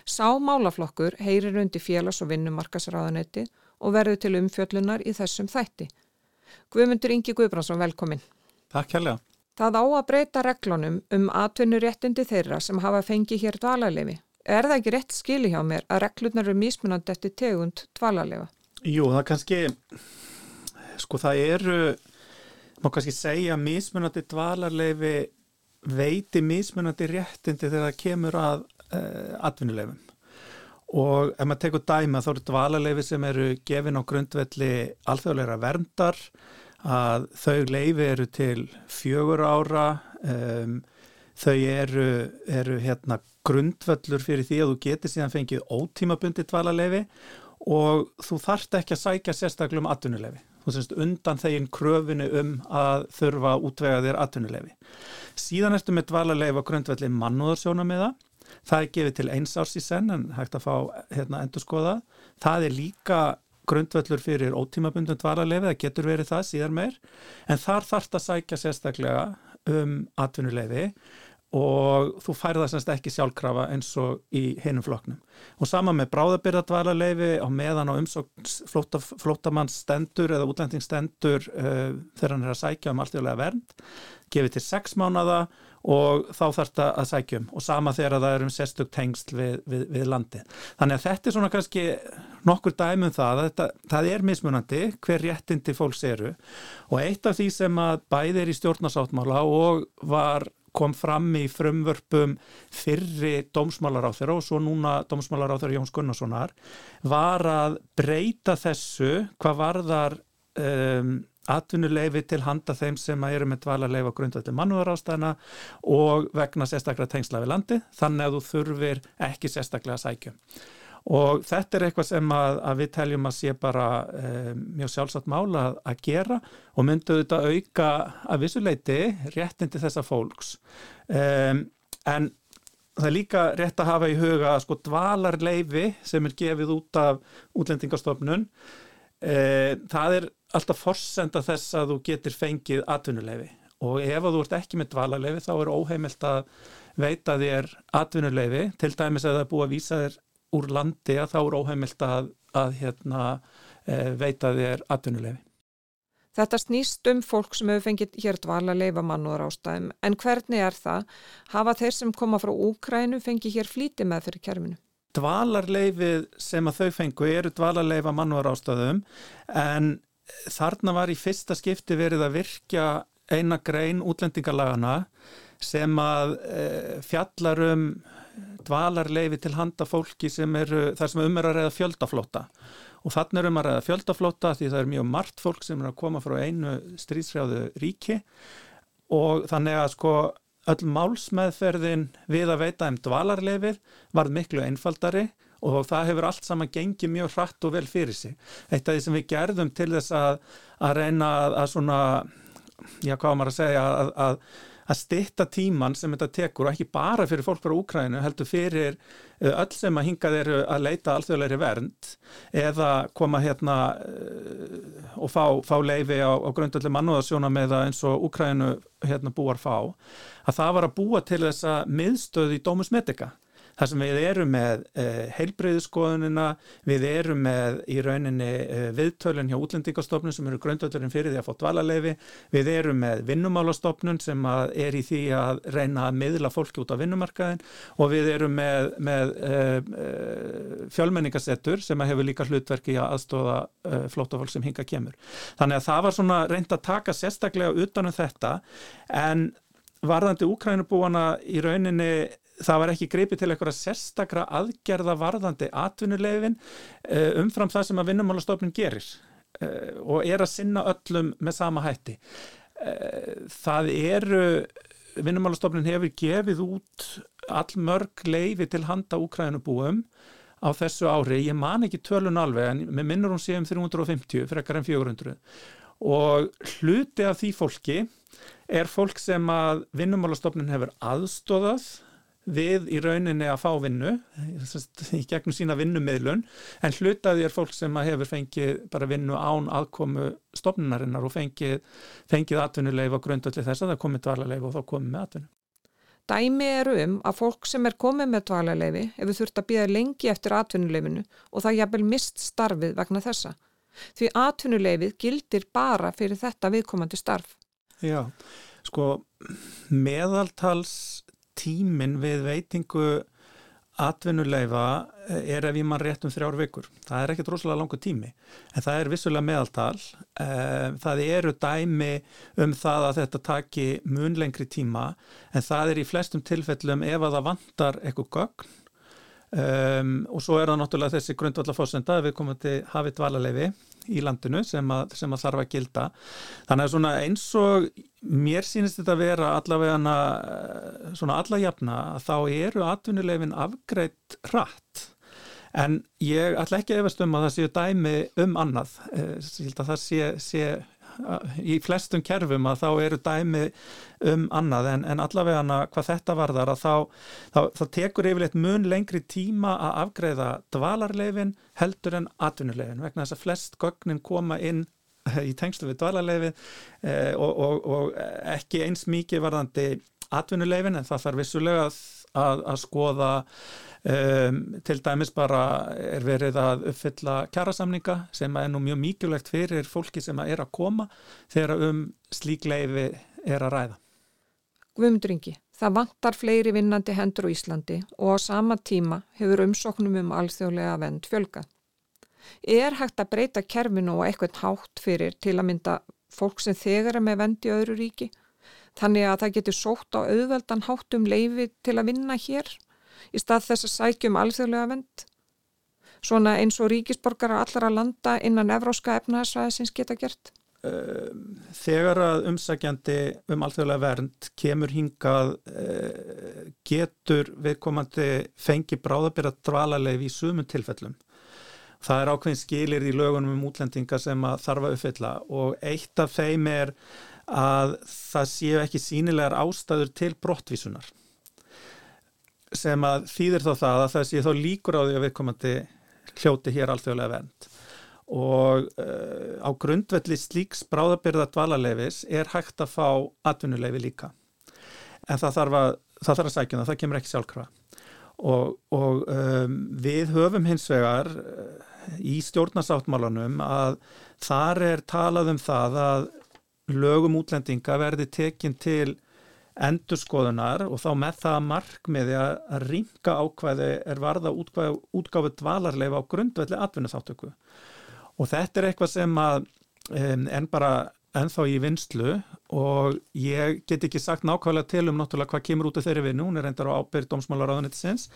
Sá málaflokkur heyrir undir félags- og vinnumarkasráðunetti og verður til umfjöllunar í þessum þætti. Guðmundur Ingi Guðbrandsson, velkomin.
Takk kærlega.
Það á að breyta reglunum um atvinnuréttindi þeirra sem hafa fengið hér dvalarlefi. Er það ekki rétt skili hjá mér að reglunar eru mismunandi eftir tegund dvalarlefa?
Jú, það kannski, sko það eru, má kannski segja mismunandi dvalarlefi veiti mismunandi réttindi þegar það kemur að uh, atvinnulefum. Og ef maður tekur dæma þá eru dvalarlefi sem eru gefin á grundvelli alþjóðleira verndar að þau leifi eru til fjögur ára um, þau eru, eru hérna grundvöllur fyrir því að þú getur síðan fengið ótímabundi dvalarleifi og þú þarft ekki að sækja sérstaklega um atvinnuleifi þú semst undan þegin kröfinu um að þurfa að útvega þér atvinnuleifi síðan ertu með dvalarleifi á grundvelli mannúðarsjónamiða það er gefið til eins árs í senn en hægt að fá hérna endur skoða það er líka grundvöllur fyrir ótímabundum dvalarlefi, það getur verið það síðan meir, en þar þarf það að sækja sérstaklega um atvinnulefi og þú færða semst ekki sjálfkrafa eins og í hinum floknum. Og sama með bráðabyrðadvalarleifi á meðan á umsókn flótamanns stendur eða útlendingstendur uh, þegar hann er að sækja um alltjóðlega vernd, gefið til sex mánada og þá þarf þetta að sækjum og sama þegar það er um sérstök tengsl við, við, við landi. Þannig að þetta er svona kannski nokkur dæmum það að þetta, það er mismunandi hver réttindi fólks eru og eitt af því sem að bæði er í stjórnarsáttmála og var kom fram í frumvörpum fyrri dómsmálaráþur og svo núna dómsmálaráþur Jóns Gunnarssonar var að breyta þessu hvað varðar um, atvinnuleifi til handa þeim sem eru með dvalarleifi á grundvalli mannúðarástæðina og vegna sérstaklega tengsla við landi þannig að þú þurfir ekki sérstaklega sækja. Og þetta er eitthvað sem að, að við teljum að sé bara e, mjög sjálfsagt mála að, að gera og myndu þetta auka að vissuleiti réttindi þessa fólks. E, en það er líka rétt að hafa í huga að sko dvalarleifi sem er gefið út af útlendingastofnun, e, það er alltaf forsenda þess að þú getur fengið atvinnuleifi og ef þú ert ekki með dvalarleifi þá er óheimilt að veita þér atvinnuleifi til dæmis að það er búið að vísa þér úr landi að þá er óheimilt að, að hérna, e, veita þér atvinnuleifi.
Þetta snýst um fólk sem hefur fengið hér dvalarleifa mannúðar ástæðum en hvernig er það? Hafa þeir sem koma frá Úkrænu fengið hér flíti með fyrir kerminu?
Dvalarleifið sem að þau fengu eru dvalarleifa mannúðar ástæðum en þarna var í fyrsta skipti verið að virkja eina grein útlendingalagana sem að e, fjallar um dvalarleifi til handa fólki sem eru, þar sem um er að reyða fjöldaflóta og þannig er um að reyða fjöldaflóta því það er mjög margt fólk sem er að koma frá einu stríðsrjáðu ríki. Og þannig að sko öll málsmeðferðin við að veita um dvalarleifið var miklu einfaldari og það hefur allt saman gengið mjög hratt og vel fyrir sig. Eitt af því sem við gerðum til þess að, að reyna að, að svona, já hvað maður að segja, að, að stitta tíman sem þetta tekur og ekki bara fyrir fólk frá Úkrænu heldur fyrir eh, öll sem að hingað eru að leita alþjóðleiri vernd eða koma hérna eh, og fá, fá leifi á, á grundalli mannúðasjóna með það eins og Úkrænu hérna búar fá að það var að búa til þessa miðstöð í Dómus Medica þar sem við erum með uh, heilbreyðuskoðunina, við erum með í rauninni uh, viðtölun hjá útlendingastofnun sem eru gröndöldurinn fyrir því að fá dvalarleifi, við erum með vinnumálastofnun sem er í því að reyna að miðla fólki út á vinnumarkaðin og við erum með, með uh, fjölmenningasettur sem hefur líka hlutverki að aðstóða flótafólk sem hinga kemur. Þannig að það var svona reynd að taka sérstaklega utanum þetta. En varðandi úkrænubúana í rauninni það var ekki greipið til eitthvað sérstakra aðgerða varðandi atvinnulegin eh, umfram það sem að vinnumálastofnun gerir eh, og er að sinna öllum með sama hætti. Eh, það eru, vinnumálastofnun hefur gefið út allmörg leifi til handa úkrænubúum á þessu ári, ég man ekki tölun alveg en með minnur hún sé um 350 frekar en 400 og hluti af því fólki er fólk sem að vinnumálastofnun hefur aðstóðað við í rauninni að fá vinnu í gegnum sína vinnumiðlun en hlutaði er fólk sem hefur fengið bara vinnu án aðkomu stofnunarinnar og fengið, fengið atvinnuleif á grundalli þess að það komið dvalarleif og þá komið með atvinnu.
Dæmi eru um að fólk sem er komið með dvalarleifi hefur þurft að býða lengi eftir atvinnuleifinu og það jafnvel mist starfið vegna þessa. Því atvinnuleifið gildir bara fyrir þetta viðkomandi starf.
Já, sko meðaltals tímin við veitingu atvinnuleifa eh, er ef ég mann rétt um þrjár vikur. Það er ekkert rosalega langu tími en það er vissulega meðaltal. Eh, það eru dæmi um það að þetta taki mun lengri tíma en það er í flestum tilfellum ef að það vantar eitthvað gögn um, og svo er það náttúrulega þessi grundvallafósenda við komum til hafið dvalarleifi í landinu sem að, sem að þarf að gilda. Þannig að svona eins og mér sínist þetta að vera allavega eh, svona allajafna að þá eru atvinnulegin afgreitt rætt en ég ætla ekki að efast um að það séu dæmi um annað. Eh, ég held að það sé, sé í flestum kerfum að þá eru dæmi um annað en, en allavega hana hvað þetta varðar að þá, þá, þá tekur yfirleitt mun lengri tíma að afgreða dvalarleifin heldur en atvinnuleifin vegna þess að flest gögnin koma inn í tengslu við dvalarleifin eh, og, og, og ekki eins mikið varðandi atvinnuleifin en það þarf vissulega að, að, að skoða Um, til dæmis bara er verið að uppfylla kjærasamninga sem er nú mjög mikilvægt fyrir fólki sem er að koma þegar um slík leifi er að ræða.
Guðmundringi, það vantar fleiri vinnandi hendur á Íslandi og á sama tíma hefur umsóknum um alþjóðlega vend fjölga. Er hægt að breyta kerfinu og eitthvað hátt fyrir til að mynda fólk sem þegar er með vend í öðru ríki? Þannig að það getur sótt á auðveldan hátt um leifi til að vinna hér? Í stað þess að sækjum alþjóðlega vend. Svona eins og ríkisborgara allara landa innan evróska efnaðsvæðisins geta gert?
Ehm, þegar að umsækjandi um alþjóðlega vernd kemur hingað eh, getur viðkomandi fengi bráðabyrra dvalarleif í sumum tilfellum. Það er ákveðin skilir í lögunum um útlendinga sem að þarfa uppfylla og eitt af þeim er að það séu ekki sínilegar ástæður til brottvísunar sem að þýðir þá það að það sé þá líkur á því að viðkomandi hljóti hér alþjóðlega vernd. Og uh, á grundvelli slíks bráðabyrða dvalarleifis er hægt að fá atvinnuleifi líka. En það þarf að, það þarf að sækja um það, það kemur ekki sjálfkrafa. Og, og um, við höfum hins vegar uh, í stjórnarsáttmálanum að þar er talað um það að lögum útlendinga verði tekinn til endurskoðunar og þá með það markmiði að ringa ákvæði er varða útgáfi dvalarleifa á grundvelli atvinnuþáttöku og þetta er eitthvað sem að en bara ennþá í vinslu og ég get ekki sagt nákvæmlega til um náttúrulega hvað kemur út af þeirri vinnu, hún er reyndar á ábyrg dómsmálaráðunitisins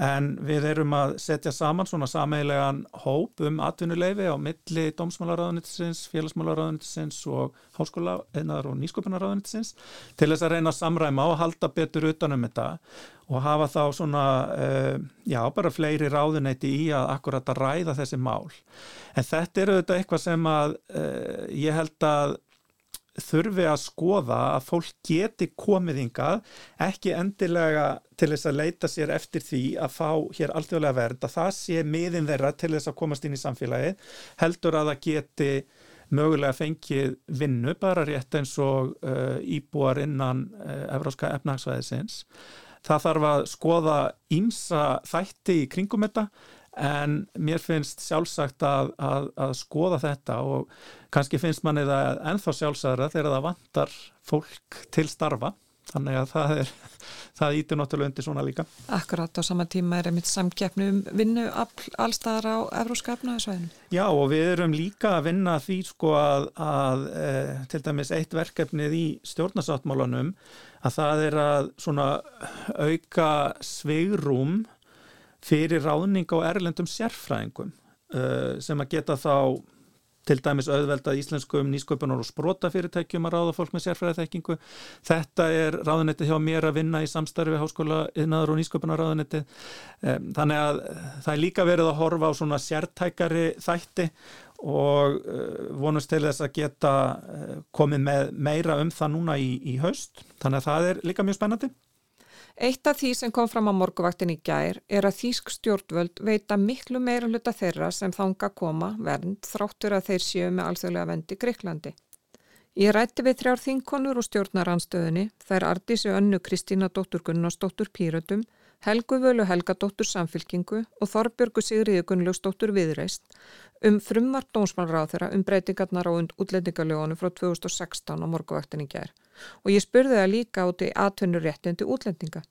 en við erum að setja saman svona sameilegan hóp um atvinnuleifi á milli dómsmálaráðunitisins, félagsmálaráðunitisins og háskóla einaðar og nýsköpunaráðunitisins til þess að reyna að samræma og halda betur utanum þetta og hafa þá svona, uh, já, bara fleiri ráðuneyti í að akkurat að ræða þessi mál. En þetta eru þetta eitthvað sem að uh, ég held að þurfi að skoða að fólk geti komið yngað, ekki endilega til þess að leita sér eftir því að fá hér alþjóðlega verð, að það sé miðin þeirra til þess að komast inn í samfélagið, heldur að það geti mögulega fengið vinnu bara rétt eins og uh, íbúar innan uh, Evróska efnagsvæðisins. Það þarf að skoða ímsa þætti í kringum þetta en mér finnst sjálfsagt að, að, að skoða þetta og kannski finnst manni það ennþá sjálfsagðara þegar það vantar fólk til starfa. Þannig að það er *laughs* það ítur náttúrulega undir svona líka.
Akkurat á sama tíma er einmitt samkeppnu um vinnu allstaðar á Evróskapna
Já og við erum líka að vinna því sko að, að e, til dæmis eitt verkefnið í stjórnasáttmálanum að það er að svona auka sveigrum fyrir ráðning á erlendum sérfræðingum uh, sem að geta þá til dæmis auðveldað íslenskum nýsköpunar og sprótafyrirtækjum að ráða fólk með sérfræðiþekkingu. Þetta er ráðunetti hjá mér að vinna í samstarfi háskóla yðnaður og nýsköpunar ráðunetti. Um, þannig að það er líka verið að horfa á svona sértækari þætti og vonast til þess að geta komið með meira um það núna í, í haust. Þannig að það er líka mjög spennandi.
Eitt af því sem kom fram á morguvaktin í gær er að Þýsk stjórnvöld veita miklu meira hluta þeirra sem þanga koma vernd þráttur að þeir séu með alþjóðlega vendi Greiklandi. Ég rætti við þrjár þinkonur og stjórnaranstöðunni, þær Ardísi önnu Kristína dóttur Gunnarsdóttur Pírötum, Helgu Völu Helgadóttur Samfylkingu og Þorbjörgu Sigriði Gunnlaugsdóttur Viðreist um frumvart dómsmálráð þeirra um breytingarnar á útlendingalögunum frá 2016 á morguvaktin í gær og ég spurði það líka út í atvinnuréttindi útlendinga.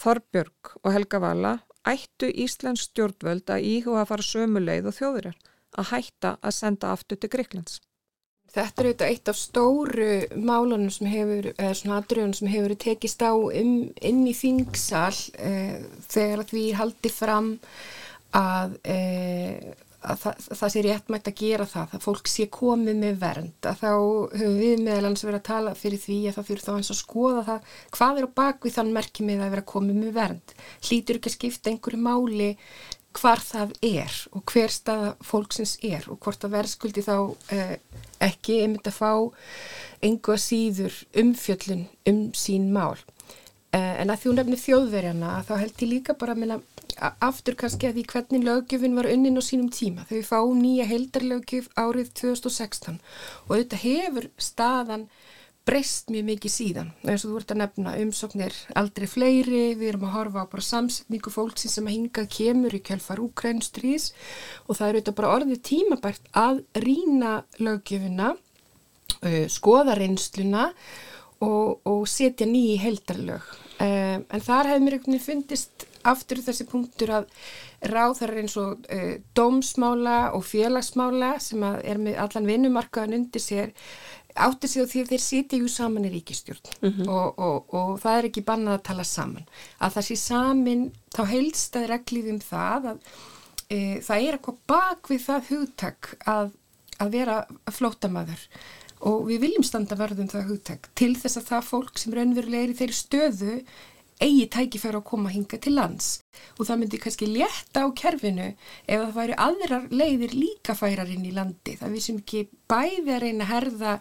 Þorbjörg og Helga Vala ættu Íslands stjórnvöld að íhuga að fara sömu leið og þjóðurar að hætta að senda aftur til Greiklands.
Þetta er auðvitað eitt af stóru málunum sem hefur, eða svona aðröðunum sem hefur tekist á um, inn í þingsal eh, þegar því haldi fram að eh, að það, það sé réttmætt að gera það, að fólk sé komið með vernd, að þá höfum við meðalans verið að tala fyrir því að það fyrir þá eins að skoða það hvað er á bakvið þann merkjumið að vera komið með vernd. Hlýtur ekki að skipta einhverju máli hvar það er og hver staða fólksins er og hvort að verðskuldi þá eh, ekki einmitt að fá einhvað síður umfjöllun um sín mál. Eh, en að þú nefnir þjóðverjana þá held ég líka bara minna aftur kannski að því hvernig lögjöfin var unnin á sínum tíma. Þau fáum nýja heldarlögjöf árið 2016 og þetta hefur staðan breyst mjög mikið síðan. eins og þú ert að nefna umsóknir aldrei fleiri, við erum að horfa á bara samsetningu fólksins sem að hingað kemur í kjálfar úkrænstrís og það er auðvitað bara orðið tímabært að rína lögjöfina, uh, skoða reynsluna og, og setja nýji heldarlög. Um, en þar hefur mér einhvern veginn fundist aftur þessi punktur að ráðar eins og uh, dómsmála og félagsmála sem er með allan vinnumarkaðan undir sér áttir sig á því að þeir sitja jú saman í ríkistjórn mm -hmm. og, og, og það er ekki bannað að tala saman að það sé samin þá heilst að reglið um það að e, það er eitthvað bak við það hugtak að, að vera flótamaður og við viljum standa verðum það hugtak. Til þess að það fólk sem raunverulega er í þeirri stöðu eigi tækifæra að koma hinga til lands. Og það myndi kannski létta á kerfinu ef það væri aðrar leiðir líka færar inn í landi. Það við sem ekki bæði að reyna að herða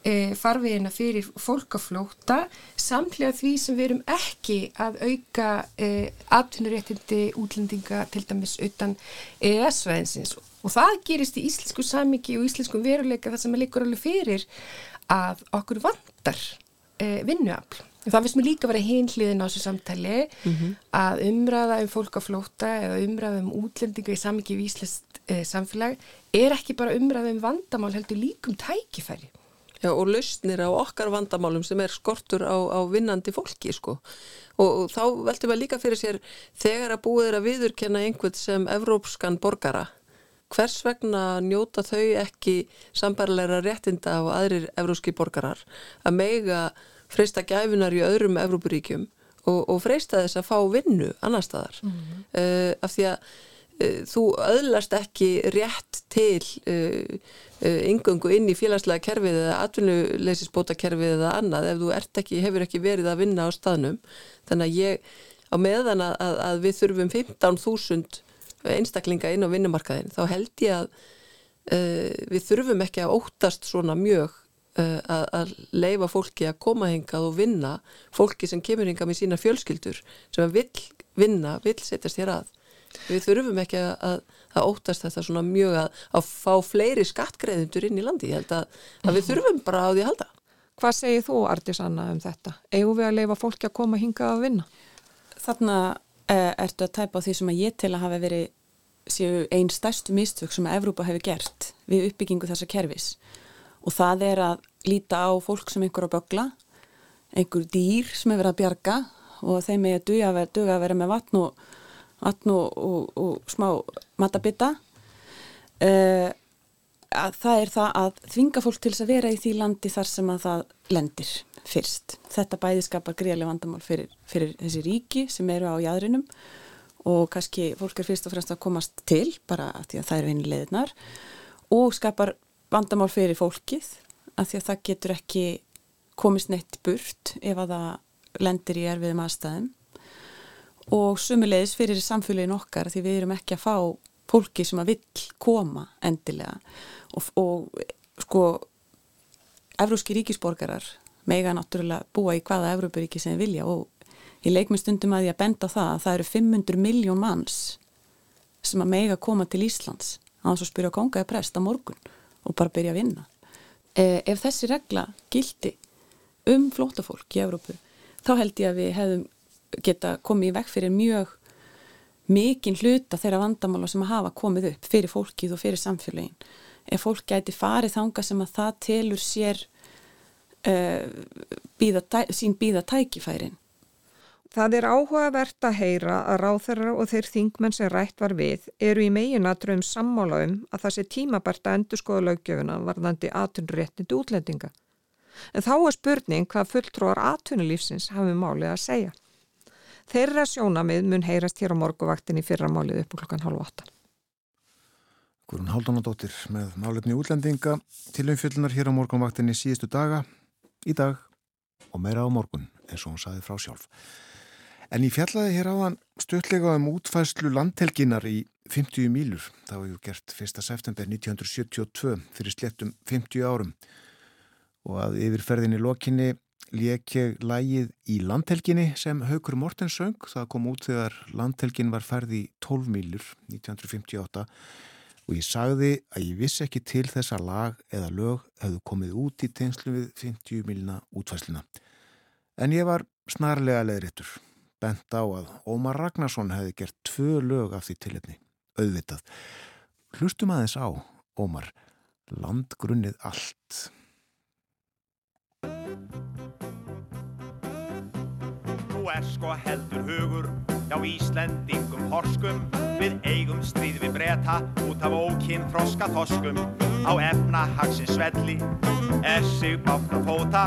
e, farvegina fyrir fólkaflóta samlega því sem við erum ekki að auka e, atvinnuréttindi útlendinga til dæmis utan EES-veðinsins og það gerist í íslensku samingi og íslenskum veruleika það sem er líkur alveg fyrir að okkur vandar e, vinnuafl Það finnst mér líka að vera hinliðin á þessu samtali mm -hmm. að umræða um fólk á flóta eða umræða um útlendinga í samvikið víslist eh, samfélag er ekki bara umræða um vandamál heldur líkum tækifæri.
Já og lausnir á okkar vandamálum sem er skortur á, á vinnandi fólki sko og, og þá veltum við líka fyrir sér þegar að búið er að viðurkenna einhvern sem evrópskan borgara hvers vegna njóta þau ekki sambarleira réttinda og aðrir evróski borgarar? Að meiga freista gæfinar í öðrum Evrópuríkjum og, og freista þess að fá vinnu annar staðar? Mm -hmm. uh, af því að uh, þú öðlast ekki rétt til uh, yngöngu inn í félagslega kerfið eða atvinnuleysisbóta kerfið eða annað ef þú ekki, hefur ekki verið að vinna á staðnum. Þannig að ég á meðan að, að við þurfum 15.000 einstaklinga inn á vinnumarkaðin þá held ég að við þurfum ekki að óttast svona mjög Uh, að, að leifa fólki að koma hingað og vinna fólki sem kemur hingað með sína fjölskyldur sem vil vinna, vil setjast hér að við þurfum ekki að, að óttast þetta svona mjög að, að fá fleiri skattgreðundur inn í landi ég held að, að við þurfum bara á því að halda
Hvað segir þú Artisanna um þetta? Egu við að leifa fólki að koma hingað að vinna?
Þarna ertu að tæpa á því sem að ég til að hafa verið séu einn stærstu mistök sem að Evrópa hefur gert við uppbyggingu þessa kervis og það er að líta á fólk sem einhver á bögla, einhver dýr sem verið að bjarga og þeim er að duga að vera, með vatn og, vatn og, og, og smá matabita. Uh, það er það að þvinga fólk til þess að vera í því landi þar sem að það lendir fyrst. Þetta bæði skapar greiðlega vandamál fyrir, fyrir þessi ríki sem eru á jæðrinum og kannski fólk er fyrst og fremst að komast til bara að því að það eru einu leðinar og skapar vandamál fyrir fólkið af því að það getur ekki komist neitt burt ef að það lendir í erfiðum aðstæðum og sumulegis fyrir samfélagin okkar því við erum ekki að fá fólki sem að vill koma endilega og, og sko Evróski ríkisborgarar mega náttúrulega búa í hvaða Evrópuríki sem vilja og ég leik með stundum að ég að benda það að það eru 500 miljón manns sem að mega koma til Íslands að þess að spyrja kongaði prest á morgun og bara byrja að vinna. Eh, ef þessi regla gildi um flótafólk í Európu, þá held ég að við hefðum geta komið í vekk fyrir mjög mikinn hluta þeirra vandamála sem að hafa komið upp fyrir fólkið og fyrir samfélagin. Ef fólk gæti farið þanga sem að það telur sér uh, bíða, sín bíða tækifærin
Það er áhugavert að heyra að ráþæra og þeir þingmenn sem rætt var við eru í meginatrum sammála um að það sé tímabært að endur skoða löggjöfuna varðandi atunréttindi útlendinga. En þá er spurning hvað fulltróðar atunulífsins hafið málið að segja. Þeirra sjónamið mun heyrast hér á morguvaktin í fyrramálið upp klukkan halv 8.
Guðrun Haldunadóttir með málefni útlendinga til umfjöldunar hér á morgunvaktinni síðustu daga, í dag og meira á morgun eins og hún saði frá sjálf. En ég fjallaði hér áðan stöðlega um útfæslu landhelginar í 50 mílur. Það var ju gert 1. september 1972 fyrir slettum 50 árum og að yfirferðinni lokinni ég lægið í landhelginni sem Haugur Mortens söng. Það kom út þegar landhelgin var ferði í 12 mílur 1958 og ég sagði að ég vissi ekki til þessa lag eða lög hefðu komið út í tegnslu við 50 míluna útfæsluna. En ég var snarlega leðrittur bent á að Ómar Ragnarsson hefði gert tvö lög af því tilitni, auðvitað. Hlustum aðeins á, Ómar, landgrunnið allt
er sko heldur hugur Já Íslendingum horskum. Við eigum stríð við breyta Út af ókinn froska toskum Á efnahagsins svelli Er sig bátt að fóta.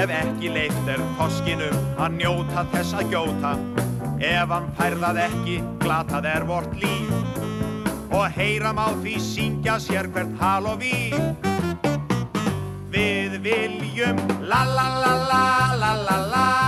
Ef ekki leitt er toskinum Að njóta þess að gjóta. Ef hann færðað ekki Glatað er vort líf. Og heyram á því Syngja sér hvert hal og ví Við viljum La la la la la la la.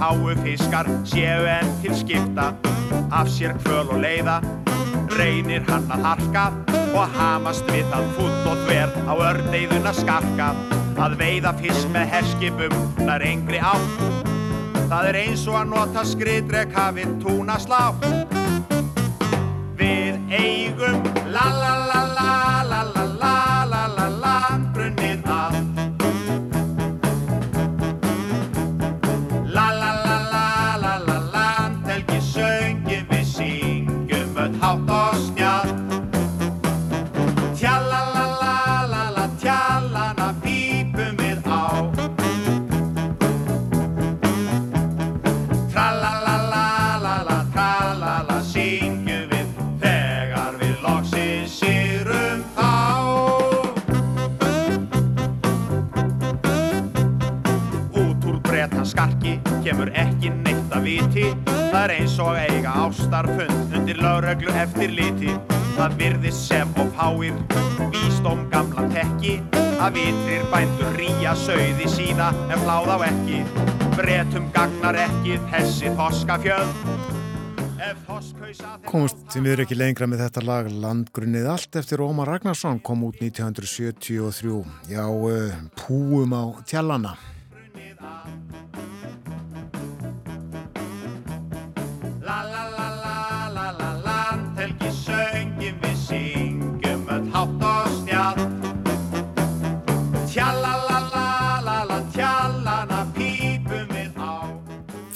Fáu fiskar séu enn til skipta. Af sér kvöl og leiða reynir hann að harka og hamast við það full og þver á örneiðuna skarka. Að veiða fisk með herskipum nær engri átt. Það er eins og að nota skriðdrek hafið túna slá við eigum la la la Það er eins og eiga ástarfund undir lögreglu eftir liti Það virðist sem og fáir vísdóm gamla tekki að vitrir bændur ríja sögði sína en fláð á ekki. Bretum gagnar ekki þessi
Komust því miður ekki lengra með þetta lag Landgrunnið. Allt eftir Ómar Ragnarsson kom út 1973 Já, uh, púum á tjallana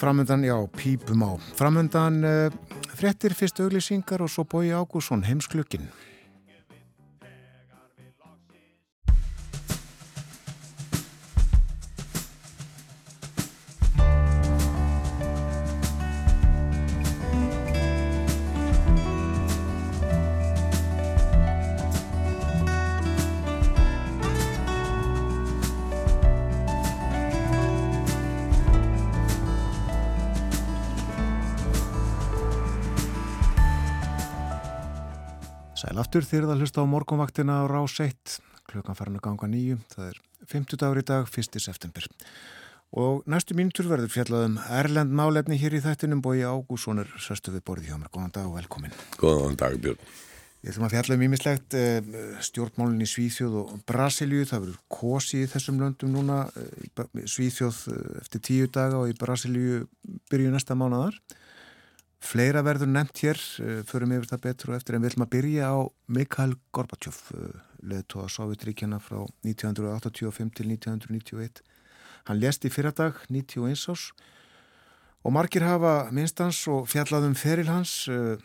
Framöndan, já, pípum á. Framöndan uh, fréttir fyrst auglýsingar og svo bói Ágússon heimsklukkin Sæl aftur þýrð að hlusta á morgunvaktina á rás 1 klukkan farin að ganga nýju. Það er 50 dagur í dag, 1. september. Og næstu mínutur verður fjallaðum Erlend málefni hér í þættinum. Bói Ágússonur sestu við borðið hjá mér, góðan dag og velkomin.
Góðan dag Björn.
Ég ætlum að fjalla um ímislegt stjórnmálinn í Svíþjóð og Brasilíu. Það verður kosi í þessum löndum núna eh, Svíþjóð eh, eftir tíu daga og í Brasilíu byrju næsta mánuðar Fleira verður nefnt hér, eh, förum yfir það betur og eftir en við ætlum að byrja á Mikhail Gorbachev, leðtóða Sovjetríkjana frá 1985 til 1991. Hann lést í fyrradag, 91 árs og margir hafa minnstans og fjallaðum feril hans, eh,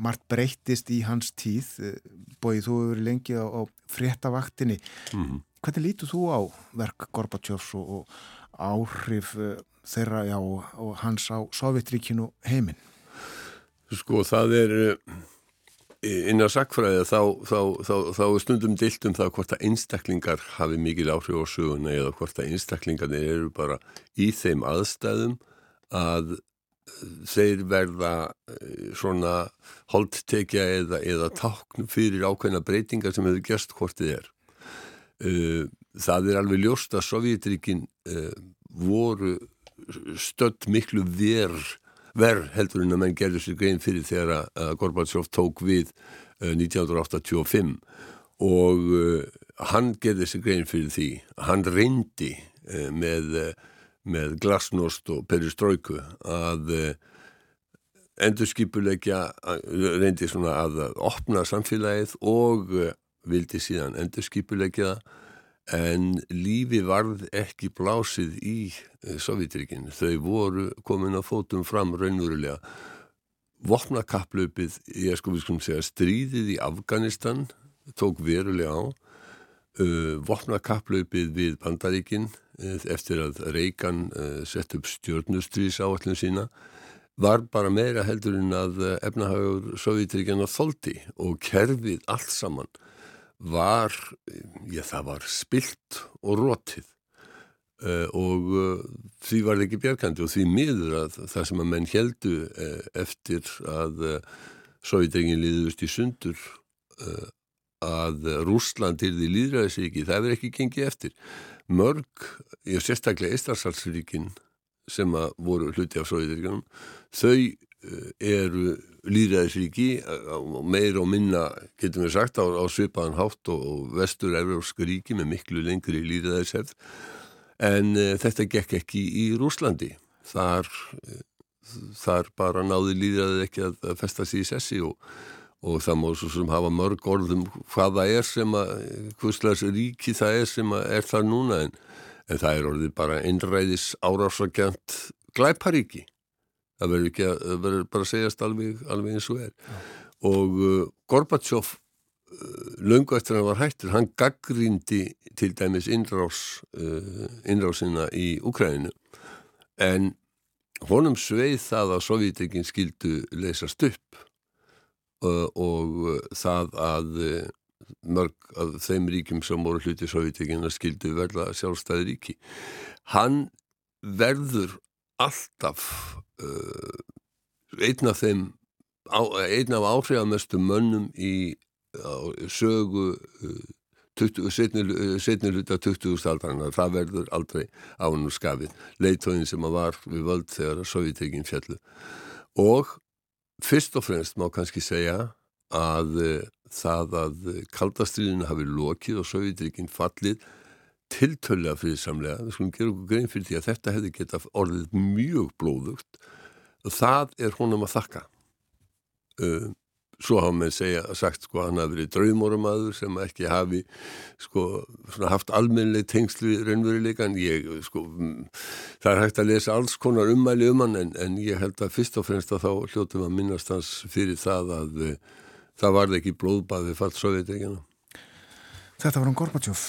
margt breyttist í hans tíð, bóið þú hefur lengi á, á fréttavaktinni.
Mm.
Hvernig lítur þú á verk Gorbachevs og, og áhrif eh, þeirra já, og hans á Sovjetríkinu heiminn?
Sko það er eh, innan sakfræði þá, þá, þá, þá er stundum dilt um það hvort að einstaklingar hafi mikil áhrif á söguna eða hvort að einstaklingarnir eru bara í þeim aðstæðum að þeir verða eh, svona holdtekja eða, eða tákn fyrir ákveðna breytingar sem hefur gerst hvort þið er. Eh, Það er alveg ljóst að Sovjetríkin eh, voru stödd miklu verð verð heldur en að menn gerður sér grein fyrir þegar að Gorbachev tók við uh, 1985 og uh, hann gerði sér grein fyrir því hann reyndi uh, með, með glasnost og peristroiku að endurskipulegja reyndi svona að opna samfélagið og vildi síðan endurskipulegja það en lífi varð ekki blásið í Sovjetrikinn. Þau voru komin að fótum fram raunverulega. Vopnakaplaupið, ég sko við skulum segja stríðið í Afganistan tók verulega á. Uh, Vopnakaplaupið við Bandaríkinn uh, eftir að uh, sett upp stjórnustrís áallin sína var bara meira heldur en að efnahagur Sovjetrikinn að þóldi og kerfið allt saman var, já það var spilt og rótið uh, og uh, því var það ekki bjargandi og því miður að það sem að menn heldu uh, eftir að Sovjetengin liðust í sundur að Rúsland til því líðræðisíki, það er ekki gengið eftir. Mörg, ég sérstaklega Eistræsalsríkin sem að voru hluti af Sovjeteríkanum, þau eru líðræðisríki meir og minna, getum við sagt, á, á svipaðan hátt og, og vestur európska ríki með miklu lengri líðræðishefð en uh, þetta gekk ekki í Rúslandi þar, uh, þar bara náði líðræðið ekki að, að festa sér í sessi og, og það má svo sem hafa mörg orðum hvað það er sem að hvurslags ríki það er sem að er þar núna. En, en það er orðið bara einræðis árásakjönt glæparíki það verður bara að segjast alveg, alveg eins og er. Ja. og uh, Gorbachev uh, löngu eftir að hann var hættur hann gaggrindi til dæmis innrás uh, innrásina í Ukræninu en honum sveið það að Sovjetekin skildu leysast upp uh, og uh, það að uh, mörg af þeim ríkjum sem voru hluti Sovjetekin að skildu verða sjálfstæði ríki. Hann verður alltaf uh, einn af þeim einn af áhrifamestu mönnum í á, sögu uh, setni hluta 20. aldarna það verður aldrei ánum skafið leitóðin sem að var við völd þegar að Sovjetekin fjallu og fyrst og fremst má kannski segja að uh, það að kaldastriðinu hafi lokið og Sovjetekin fallið tiltölla friðsamlega, við skulum gera okkur grein fyrir því að þetta hefði getað orðið mjög blóðugt. Og það er honum að þakka. Uh, svo hafa með segja sagt sko hann hafi verið draumórumadur sem ekki hafi sko haft almennileg tengslu raunveruleika en ég sko það er hægt að lesa alls konar ummæli um hann en, en ég held að fyrst og fremst að þá hljóttum að minnast hans fyrir það að uh, það varði ekki blóðbað við fallt sovjetegina
Þetta var um Gorbachev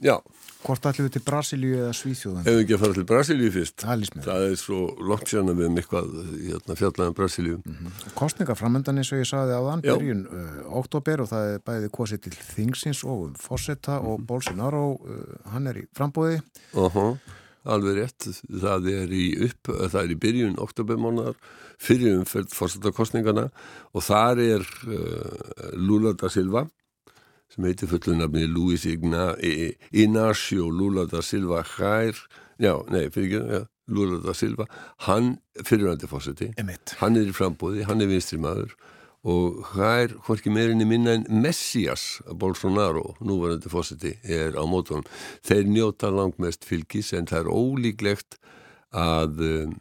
Já.
Hvort ætlum við til Brasilíu eða Svíþjóðan?
Ef við ekki að fara til Brasilíu fyrst.
Það,
er svo langt sérna við um eitthvað hérna, fjallaðan Brasilíu. Mm
-hmm. Kostningaframöndan eins og ég saði á þann byrjun uh, oktober og það er bæðið kosið til Þingsins og um Fossetta mm -hmm. og Bolsonaro, uh, hann er í frambóði.
Uh -huh. Alveg rétt. Það er í upp, það er í byrjun oktobermánar fyrir umferð Fossetta kostningana og þar er uh, Lula da Silva sem heitir fullunafni Luis Ignacio Lula da Silva Hær, já, nei, fyrir ekki, Lula da Silva, hann fyrirvændi fósiti, hann er í frambóði, hann er vinstri maður. Og Hær, hvorki meirinni minna en Messias Bolsonaro, núvarandi fósiti, er á mótunum. Þeir njóta langmest fylgis en það er ólíklegt að um,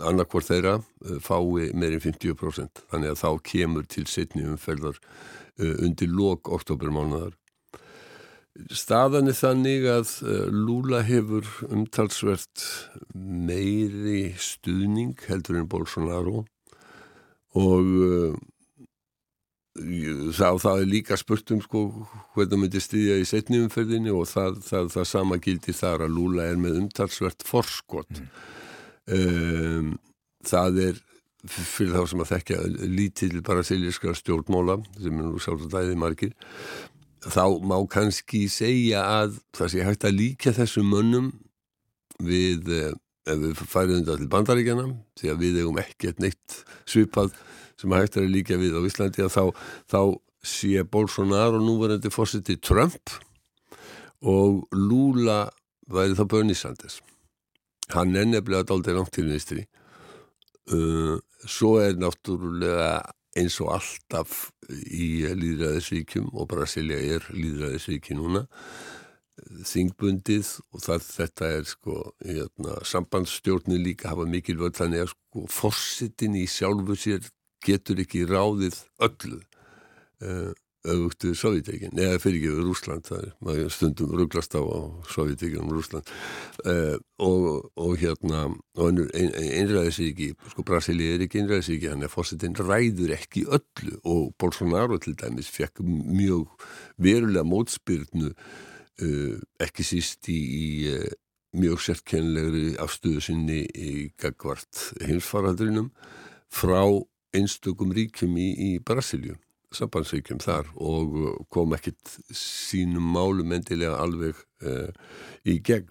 annarkvort þeirra uh, fái meirinn 50% þannig að þá kemur til setni umferðar undir lok oktobermánaðar. Staðan er þannig að uh, Lula hefur umtalsvert meiri stuðning heldur en Bolsonaro og það, það er líka spurt um sko hvernig myndi stiðja í setni umferðinni og það, það, það sama gildi þar að Lula er með umtalsvert forskott. Mm. Um, það er fyrir þá sem að þekkja lítill brasilíska stjórnmóla sem er nú sjálf að dæði margir þá má kannski segja að það sé hægt að líka þessum mönnum við ef við færiðum þetta til bandaríkjana því að við hefum ekkert neitt svipað sem hægt er að líka við á Íslandi að þá, þá sé Bolsonaro núverandi fórsiti Trump og Lula væri þá Bernie Sanders. Hann er nefnilega dálta langt til vinstri. Uh, svo er náttúrulega eins og alltaf í líðræðisvíkjum og Brasilia er líðræðisvíki núna þingbundið og það, þetta er sko hérna, sambandsstjórnir líka hafa mikil völd þannig að sko fórsitin í sjálfu sér getur ekki ráðið öllu. Uh, auðvöktu Sovjetekin, eða fyrir ekki við Rúsland, það er maður stundum rugglast á Sovjetekin um Rúsland uh, og, og hérna og ein, einræðisíki, sko Brasilia er ekki einræðisíki, hann er fórsetin ræður ekki öllu. Og Bolsonaro til dæmis fekk mjög verulega mótspyrnu uh, ekki síst í, í uh, mjög sérkenlegri afstöðu sinni í gagvart heimsfaraldrinum frá einstökum ríkjum í, í Brasilju sambandsvíkjum þar og uh, kom ekkit sínum málum endilega alveg uh, í gegn.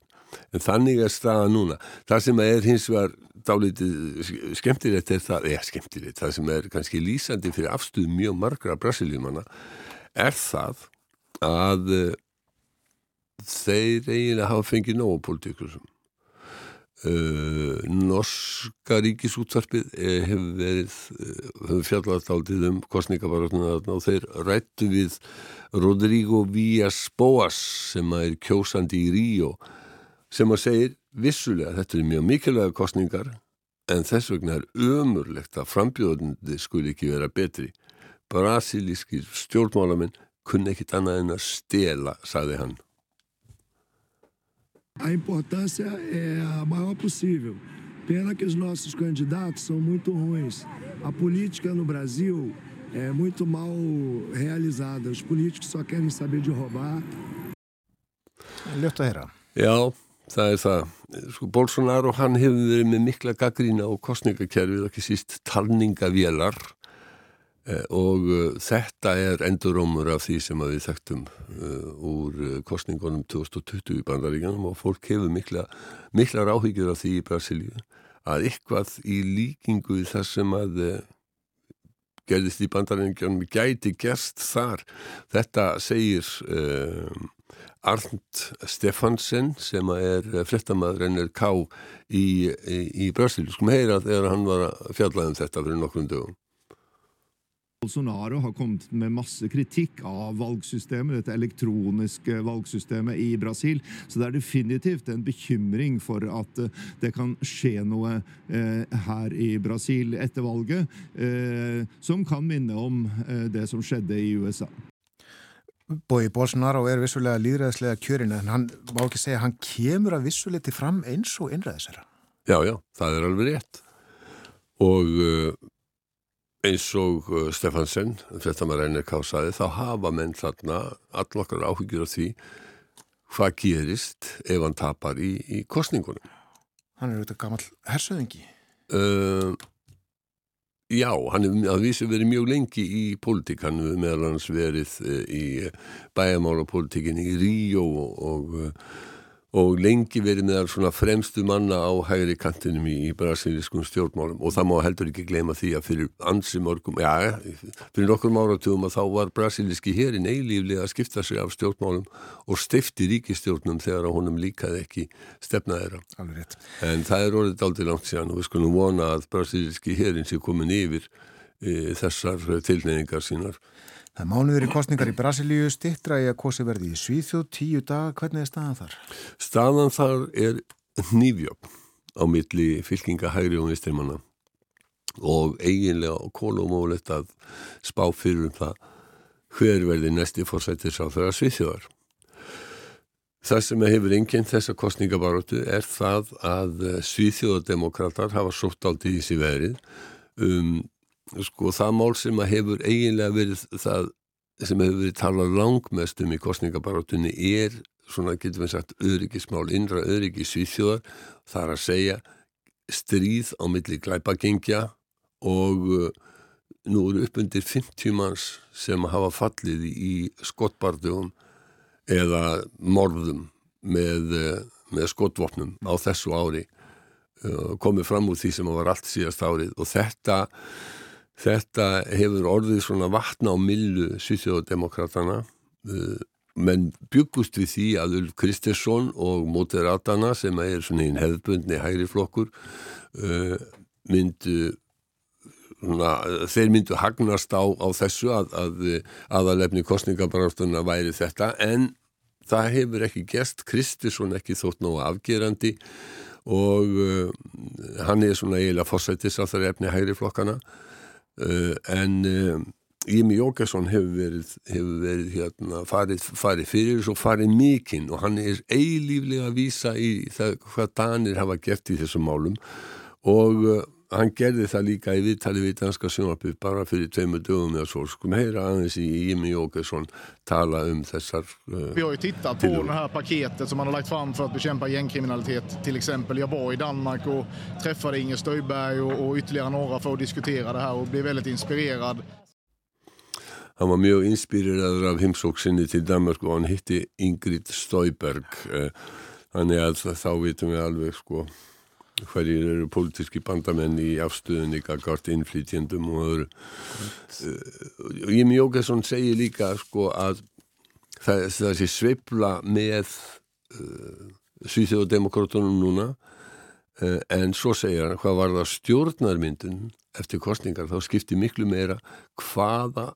En þannig er staða núna. Það sem er hins vegar dálítið skemmtilegt er það, eða skemmtilegt, það sem er kannski lýsandi fyrir afstuð mjög margra brasilímanna er það að uh, þeir eiginlega hafa fengið nógu pólitíkusum. Uh, norska ríkisútvarpið eh, hefur verið uh, hefur fjallast áldið um kostningabarotuna og þeir rættu við Rodrigo Villas Boas sem er kjósandi í Ríó sem að segir vissulega þetta er mjög mikilvæga kostningar en þess vegna er ömurlegt að frambjóðundi skul ekki vera betri. Brasilískir stjórnmálamenn kunni ekkit annað en að stela, sagði hann
A importância é a maior possível. Pena que os nossos candidatos são muito ruins. A política no Brasil é muito mal realizada. Os políticos só querem saber de roubar.
Ljótt að heyra.
Já, það er það. Sko, Bolsonaro hann hefur verið með mikla gaggrína á kostningakerfið, ekki síst talningavélar og uh, þetta er endurómur af því sem við þekktum uh, úr kostningunum 2020 í bandaríkanum og fólk hefur mikla, mikla ráhyggjur af því í Brasilíu að eitthvað í líkingu í það sem að gerðist í bandaríkanum gæti gerst þar. Þetta segir Arnd Stefansen sem er frettamæður NRK í, í, í Brasilíu. Skum heyra þegar hann var að fjalla um þetta fyrir nokkrum dögum
Bolsonaro har kommet med masse kritikk av valgsystemet, dette elektroniske valgsystemet i Brasil. Så det er definitivt en bekymring for at eh, det kan skje noe eh, her i Brasil etter valget, eh, som kan minne om eh, det som skjedde i USA.
Bói Bolsonaro er vissulega líðræðislega kjörin en hann má ekki segja hann kemur að vissuleiti fram eins og innræðisera.
Já, já, það er alveg rétt og eins og uh, Stefansen, þetta maður reynir kásaði, þá hafa menn þarna allokkar áhyggjur af því hvað gerist ef hann tapar í, í kostningunum.
Hann er auðvitað gammal hersöðingi.
Uh, já, hann hefur að vísu verið mjög lengi í pólitík, hann hefur meðal hans verið uh, í bæjamála pólitíkinni í Ríó og, og uh, og lengi verið meðal svona fremstu manna á hægri kantinum í, í brasilískum stjórnmálum og það má heldur ekki gleyma því að fyrir ansi mörgum, já, fyrir nokkur áratugum að þá var brasilíski hérin eilíflega að skipta sig af stjórnmálum og stifti ríkistjórnum þegar að honum líkaði ekki stefnaðera.
Alveg rétt.
En það er orðið aldrei langt síðan og við skulum vona að brasilíski hérin sé komin yfir e, þessar tilneyingar sínar.
Það mánuður í kostningar í Brasilíu stittra í að kosi verði í Svíþjóð tíu dag. Hvernig er staðan þar?
Staðan þar er nýfjögn á milli fylkinga hægri og vistrimanna og eiginlega og kólumólegt að spá fyrir um það hver verði næsti fórsættis á þeirra Svíþjóðar. Það sem hefur enginn þessa kostningabaróttu er það að Svíþjóðardemokrater hafa sótt aldrei í þessi verið um sko það mál sem að hefur eiginlega verið það sem hefur verið talað langmest um í kostningabarátunni er svona getur við sagt öryggismál, innra öryggis svíþjóðar, það er að segja stríð á milli glæpagengja og uh, nú eru upp undir 50 manns sem hafa fallið í skottbardugum eða morðum með, uh, með skottvopnum á þessu ári uh, komið fram úr því sem var allt síðast árið. Og þetta Þetta hefur orðið svona vatna á millu sýþjóðdemokratana uh, menn byggust við því að Ulf Kristesson og Moderatana sem er svona einn hefðbundni hægri flokkur uh, myndu svona, þeir myndu hagnast á, á þessu að, að aðalefni kostningabarástunna væri þetta. En það hefur ekki gest Kristesson ekki þótt nógu afgerandi og hann er svona eiginlega fórsættis á þar efni hægri flokkana Uh, en uh, Jimmy Jókesson hefur verið, hefur verið hérna, farið, farið fyrir og farið mikinn og hann er eilíflega að vísa í það hvað Danir hafa gert í þessum málum. Og uh, hann gerði það líka i viðtali við danska sjónarpið bara fyrir tveimur dögum eða svo, skum heyra aðeins í Jimmy Åkesson tala um þessar
uh, Vi har ju tittat på det här paketet som man har lagt fram för att bekämpa gängkriminalitet till exempel. Jag var i Danmark och träffade Inger Stöjberg och, och ytterligare några för att diskutera det här och blev väldigt inspirerad.
Hann var mjög inspireraður af heimsóksinni til Danmark og hann hitti Ingrid Stöjberg þannig uh, að þá vitum við alveg sko hverjir eru pólitíski bandamenn í afstöðunni gagart innflytjendum og öðru. Uh, Jimmy Jókesson segir líka sko að það, það sé sveibla með uh, Svíþjóðdemokrátunum núna. Uh, en svo segir hann hvað var það stjórnarmyndun eftir kostningar þá skiptir miklu meira hvaða,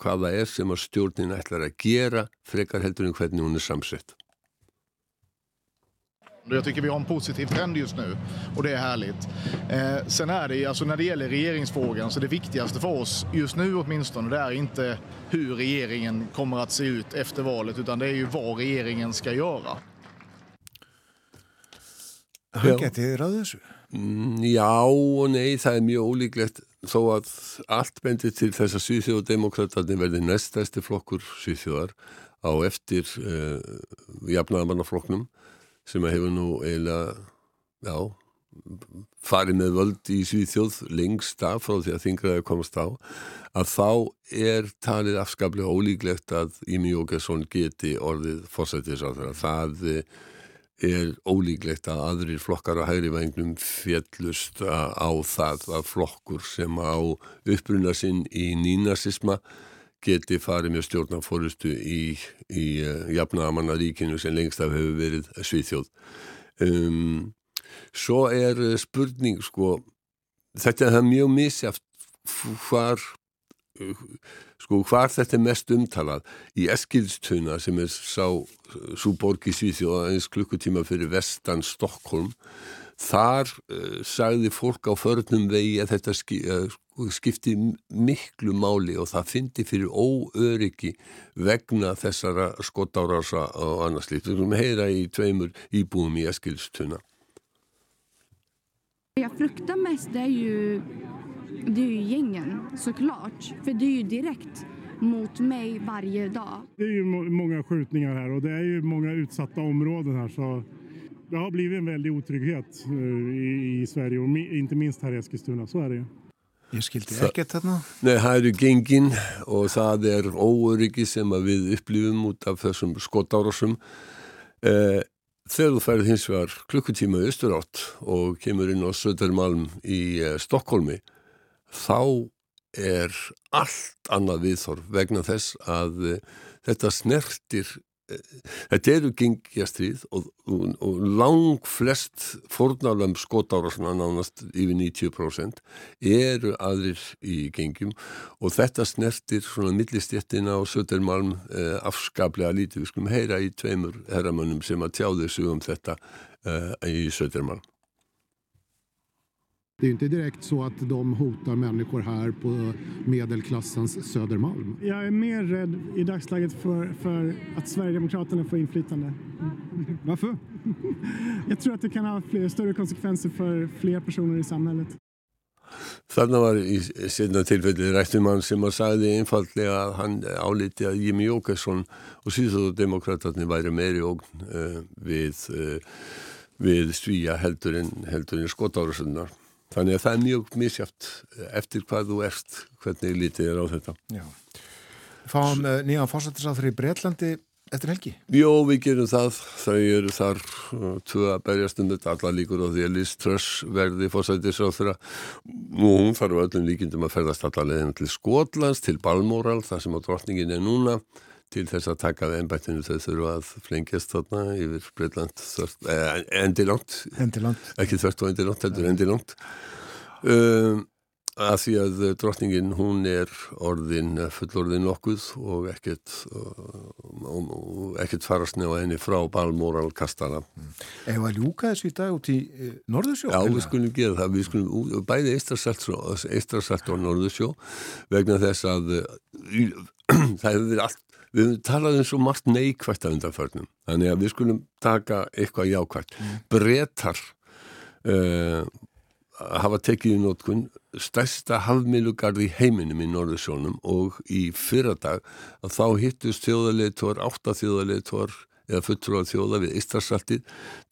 hvaða er sem að stjórnin ætlar að gera frekar heldur en hvernig hún er samsett.
Jag tycker vi har en positiv trend just nu och det är härligt. Eh, sen är det, alltså när det gäller regeringsfrågan, så det viktigaste för oss just nu åtminstone, det är inte hur regeringen kommer att se ut efter valet, utan det är ju vad regeringen ska göra.
Hann geti ráðið þessu?
Mm, já og nei, það er mjög ólíklegt þó að allt bendir til þess að Svíþjóðdemokraterni verði næstæsti flokkur Svíþjóðar á eftir uh, jafnaðamannaflokknum sem hefur nú eiginlega, já, farið með völd í Svíþjóð lengst af frá því að þingraði komast á, að þá er talið afskaplega ólíklegt að Ími Jókesson geti orðið fórsættisáður. Það er ólíklegt að aðrir flokkar á hægri vengnum fjellust á það að flokkur sem á uppruna sinn í nínasisma geti farið með stjórnarfórustu í, í uh, jafnamannaríkinu sem lengst af hefur verið sviðþjóð. Um, svo er spurning, sko, þetta er mjög misjaft hvar, sko, hvar þetta er mest umtalað. Í Eskilstuna sem er sá, svo borg í Svíþjóð, eins klukkutíma fyrir vestan Stokkólm, þar uh, sagði fólk á förnum vegi að þetta ski, uh, skipti miklu máli og það fyndi fyrir óöryggi vegna þessara skottárása og annars líkt. Við að heyra í tveimur íbúum í Eskilstuna.
Jag fruktar mest det är ju, det är ju gängen såklart. För det är ju direkt mot mig varje dag.
Det är ju många skjutningar här och det är ju många utsatta områden här så det har blivit en väldig otrygghet i, i Sverige och inte minst här i Eskilstuna, så är det ju.
Ég skildi ekkert þarna.
Nei, það eru gengin og það er óöryggi sem við upplifum út af þessum skotárásum. Eh, þegar þú færið hins vegar klukkutíma austur átt og kemur inn á Södermalm í eh, Stokkólmi, þá er allt annað viðþorf vegna þess að eh, þetta snertir þetta eru gengjastrið og, og, og lang flest fórnalöfum skotára svona nánast yfir 90% eru aðrir í gengjum og þetta snertir svona millistjettina á Södermalm eh, afskaplega lítið. Við skulum heyra í tveimur herramönnum sem að tjáðu sig um þetta eh, í Södermalm.
Det är inte direkt så att de hotar människor här på medelklassens Södermalm. Jag är mer rädd i dagsläget för, för att Sverigedemokraterna får inflytande. Varför? *laughs* Jag tror att det kan ha fler, större konsekvenser för fler personer i samhället.
Þarna var í setna tilfelli rættumann sem að sagði einfallega að hann áliti að Jimmy Jókesson og síðan væri meiri ógn uh, við, uh, við svíja heldur en, en skotárusunnar. Þannig að það er mjög misjátt eftir hvað þú erst, hvernig lítið er á þetta.
Já. Fáum uh, nýjan fórsættisáþur í Breitlandi eftir helgi?
Jó, við gerum það. Þau eru þar uh, tvö að berjast um þetta. Alla líkur á því að Liz Truss verði fórsættisáþura. Nú, hún þarf öllum líkindum að ferðast alla leðin til Skotlands, til Balmoral, það sem á drotningin er núna til þess að taka við ennbættinu þau þurfa að flengjast þarna yfir Breitland eh, endilangt. ekki þvert og endilangt, heldur endilangt um, að því að drottningin hún er orðin fullorðin nokkuð og ekkert og ekkert farast nefn á henni frá Balmoral kastana
mm. Eða ljúka þessu í dag út í e, Norðursjó?
Já, við skulum gera það, við skulum bæði Eistrasalt og Norðursjó vegna þess að *clears throat* það hefur verið allt við höfum talað um svo margt neikvægt af undanförnum, þannig að við skulum taka eitthvað jákvægt. Mm. Bretar uh, hafa tekið í nótkun stærsta hafmilugarð í heiminum í Norðursjónum og í fyrradag að þá hittust þjóðarleitor, átta þjóðarleitor eða fulltrúar þjóða við Ístrasaltið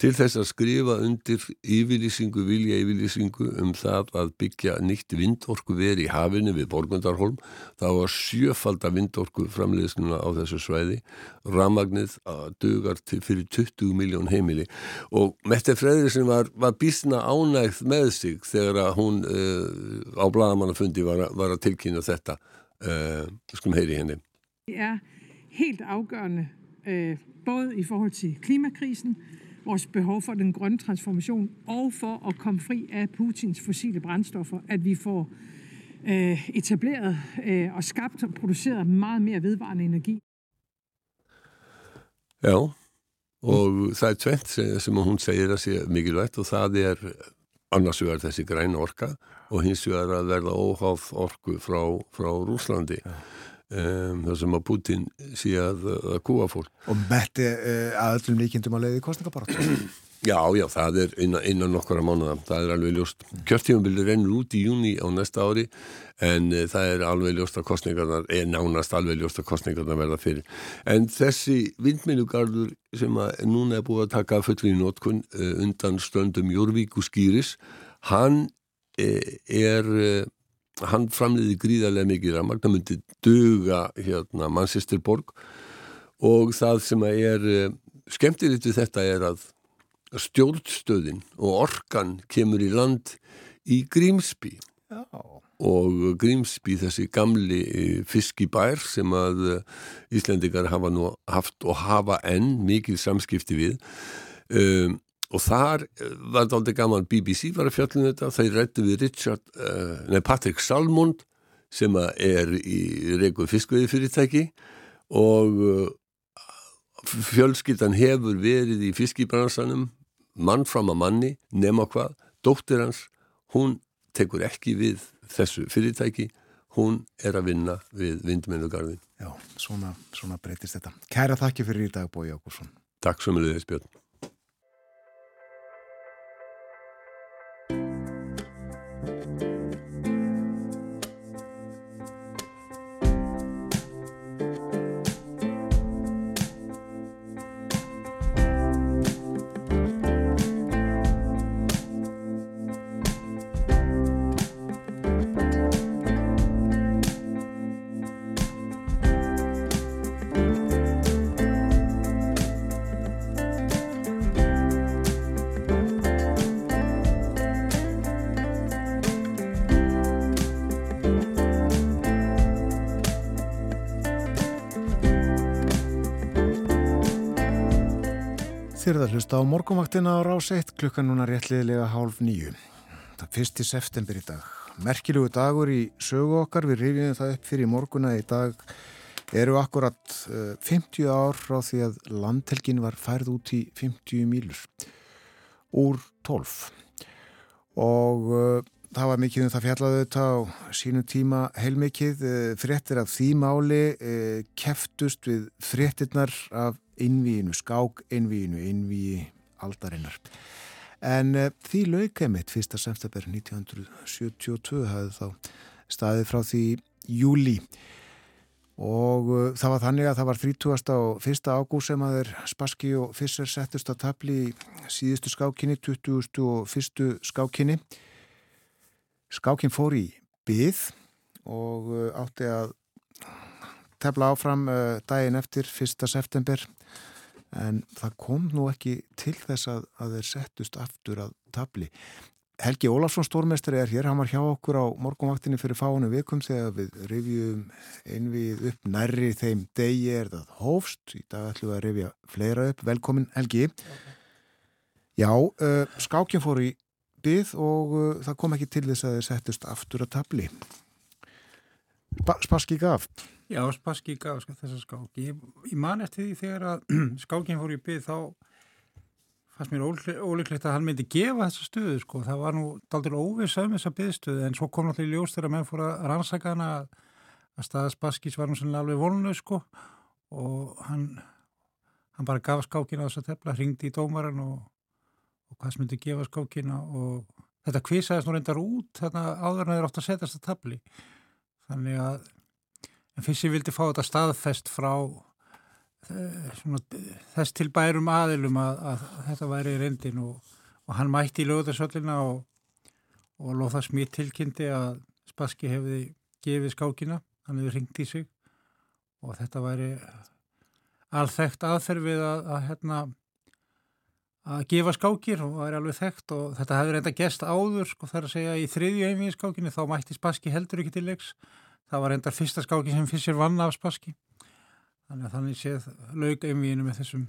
til þess að skrifa undir yfirlýsingu, vilja yfirlýsingu um það að byggja nýtt vindorku veri í hafinu við Borgundarholm. Það var sjöfalda vindorku framleiðsnuna á þessu svæði. Ramagnið dugar til fyrir 20 miljón heimili og Mette Fredriksson var, var bísna ánægð með sig þegar hún uh, á bladamannafundi var, var að tilkynna þetta. Uh, skulum heyri henni.
Det er helt afgørende øh, både i forhold til klimakrisen, vores behov for den grønne transformation og for at komme fri af Putins fossile brændstoffer, at vi får øh, etableret øh, og skabt og produceret meget mere vedvarende energi.
Já, og það er tvent sem hún segir að sé mikilvægt og það er annars vegar þessi græn orka og hins vegar að verða óháð orku frá, frá Rúslandi. Ja. Um, það sem að Putin sé að, að kúa fólk
og metti uh, að öllum líkindum að leiði kostningabarat
Já, já, það er innan, innan nokkara mánuða það er alveg ljóst. Kjörtífumbildur rennur út í júni á næsta ári en uh, það er alveg ljóst að kostningarnar er nánast alveg ljóst að kostningarnar verða fyrir. En þessi vindminugarður sem að núna er búið að taka fullri í nótkun uh, undan stöndum Jórvík og Skýris hann er hann framleiði gríðarlega mikið ramagn, það myndi duga hérna Manchester borg og það sem er uh, skemmtilegt við þetta er að stjórnstöðin og orkan kemur í land í Grímsby Já. og Grímsby þessi gamli eh, fiskibær sem að uh, Íslendingar hafa nú haft og hafa enn mikið samskipti við um, og þar eh, var þetta aldrei gaman BBC var að fjallin um þetta, þeir rættu við Richard, uh, nei Patrick Salmond sem er í Reykjavík fiskveiði fyrirtæki og uh, fjölskyldan hefur verið í fiskibransanum mann fram að manni, nema hvað dóttir hans, hún tekur ekki við þessu fyrirtæki hún er að vinna við vindmennugarðin.
Já, svona, svona breytist þetta. Kæra þakki fyrir í dag Bói Ákursson.
Takk svo þess Björn.
Þér það hlusta á morgumvaktina á rás 1 klukkan núna réttliðilega hálf nýju. Það er fyrsti september í dag. Merkilugu dagur í sögu okkar, við rifjum það upp fyrir morguna í dag. Eru akkurat 50 eh, ár frá því að landhelgin var færð út í 50 mílur úr 12. Og uh, það var mikið um það fjallaðu þetta á sínum tíma heilmikið. Uh, fréttir af því máli uh, keftust við fréttirnar af innvíinu, skák innvíinu, innvíi aldarinnar. En uh, því laukæmitt 1. september 1972 hafði þá staðið frá því júli og það var þannig að það var 30. og 1. ágúst sem að þeir Spassky og Fisser settust að tapli síðustu skákinni, 20. og 1. skákinni. Skákinn fór í byð og uh, átti að tefla áfram daginn eftir 1. september en það kom nú ekki til þess að, að þeir settust aftur að tabli. Helgi Ólafsson stórmestari er hér, hann var hjá okkur á morgunvaktinni fyrir fáinu vikum þegar við rifjum einvið upp nærri þeim degi er það hófst, í dag ætlum við að rifja fleira upp, velkomin Helgi. Okay. Já, uh, skákjum fór í byð og uh, það kom ekki til þess að þeir settust aftur að tabli. Spaski gaf.
Já, Spassky gaf þessa skák. Ég, ég man eftir því þegar að *clears throat* skákinn fór í byggð þá fannst mér óleiklegt að hann myndi gefa þessa stöðu sko. Það var nú daldur óvisa um þessa byggðstöðu en svo kom náttúrulega í ljós þegar menn fór að rannsaka hana að staða Spasskys var nú sannlega alveg volnöð sko og hann, hann bara gaf skákinn á þessa tefla, ringdi í dómaran og hvað sem myndi gefa skákinn og þetta kvisaðist nú reyndar út þarna áður en það er ofta að setja þessa tefli. Þannig að fyrst ég vildi fá þetta staðfest frá eh, svona, þess til bærum aðilum að, að þetta væri reyndin og, og hann mætti í lögðarsöllina og, og loð það smitt tilkynnti að Spassky hefði gefið skákina, hann hefði ringt í sig og þetta væri alþekkt aðferð við að, að, hérna, að gefa skákir og það er alveg þekkt og þetta hefði reynda gest áður sko þar að segja í þriðju einvið skákinu þá mætti Spassky heldur ekki til leiks. Það var endar fyrsta skáki sem Fischer vann af Spassky. Þannig að þannig séð laug einvíinu með þessum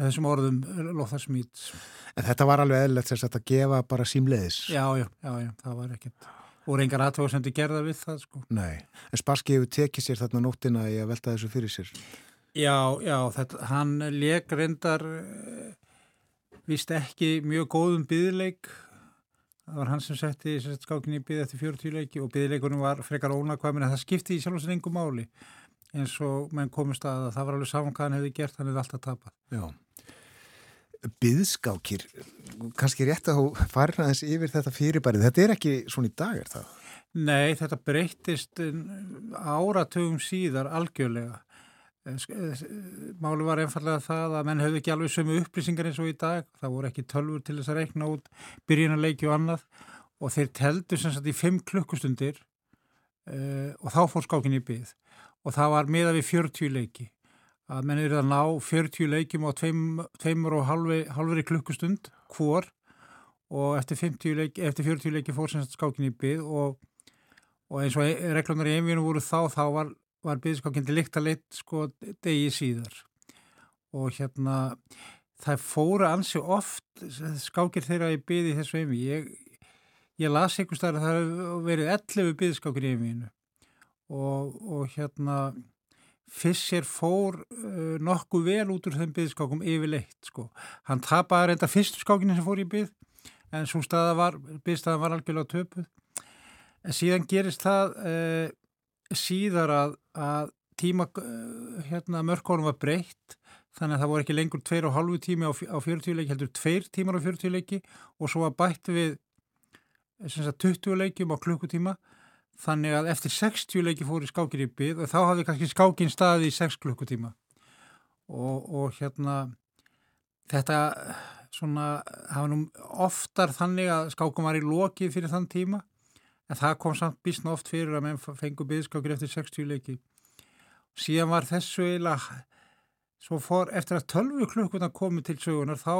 með þessum orðum Lothar Smith
En þetta var alveg eðlert þess að þetta gefa bara símleiðis.
Já, já, já, já, það var ekkert. Og reyngar aðtöður sem þið gerða við það sko.
Nei, en Sparski hefur tekið sér þarna nóttina í að velta sér.
Já, já, þetta, hann leik reyndar uh, vist ekki mjög góðum byðleik það var hann sem setti skákinni byð eftir 40 leiki og byðleikunum var frekar ónakvæmin að það skipti í sjálf og sér engum máli eins og menn komist að það var alveg saman hvað hann hefði gert, hann hefði alltaf tapað.
Byðskákir, kannski rétt að þú farir aðeins yfir þetta fyrirbærið, þetta er ekki svona í dag er það?
Nei, þetta breyttist áratugum síðar algjörlega Máli var einfallega það að menn hefði ekki alveg sömu upplýsingar eins og í dag, það voru ekki tölfur til þess að reikna út byrjunarleiki og annað. Og þeir teldu sem sagt í 5 klukkustundir uh, og þá fór skákin í byggð og það var miða við 40 leiki. Að menn eru að ná 40 leikim á 2 og halvri, halvri klukkustund hvor. Og eftir, leiki, eftir 40 leiki fór sem sagt skákin í byggð og, og eins og reglunar í einvíðinu voru þá, þá var var byggðskákinn til líkt að lit sko degi síðar og hérna það fóru ansi oft skákir þeirra í byggði þessu heimi ég, ég las einhvers þar að það hefur verið 11 byggðskákir í heiminu og, og hérna Fischer fór uh, nokkuð vel út úr þeim byggðskákum yfirleitt sko. Hann tapaði reynda fyrstu skákinu sem fór í byggð en svo staða var, var algjörlega töpuð. En síðan gerist það uh, síðar að, að tíma eh, hérna, mörkónum var breytt þannig að það voru ekki lengur 2,5 tími á, á 40 leiki, heldur 2 tímar á 40 leiki og svo var bætt við sagt, 20 leikjum á klukkutíma þannig að eftir 60 leiki fóru skákir í byggð og þá hafði kannski skákin staði í 6 klukkutíma. Og, og hérna þetta svona hafa nú oftar þannig að skákum var í lokið fyrir þann tíma en það kom samt bísna oft fyrir að menn fengu byggskakir eftir 60 leiki. Síðan var þessu eiginlega svo fór eftir að 12 klukkuna komið til sögunar þá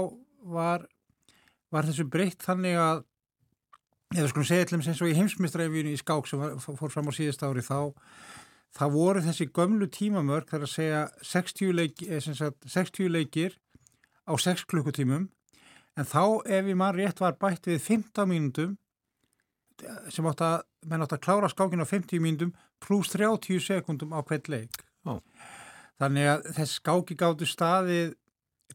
var, var þessu breytt þannig að eða skulum segja allum sem svo í heimsmyndstræfinu í skák sem var, fór fram á síðast ári þá það voru þessi gömlu tímamörk þar að segja 60, leik, 60 leikir á 6 klukkutímum. En þá ef í mann rétt var bætt við 15 mínútum sem átt að, menn átt að klára skákinu á 50 mínutum pluss 30 sekundum á hvert leik. Ó. Þannig að þess skáki gáttu staðið,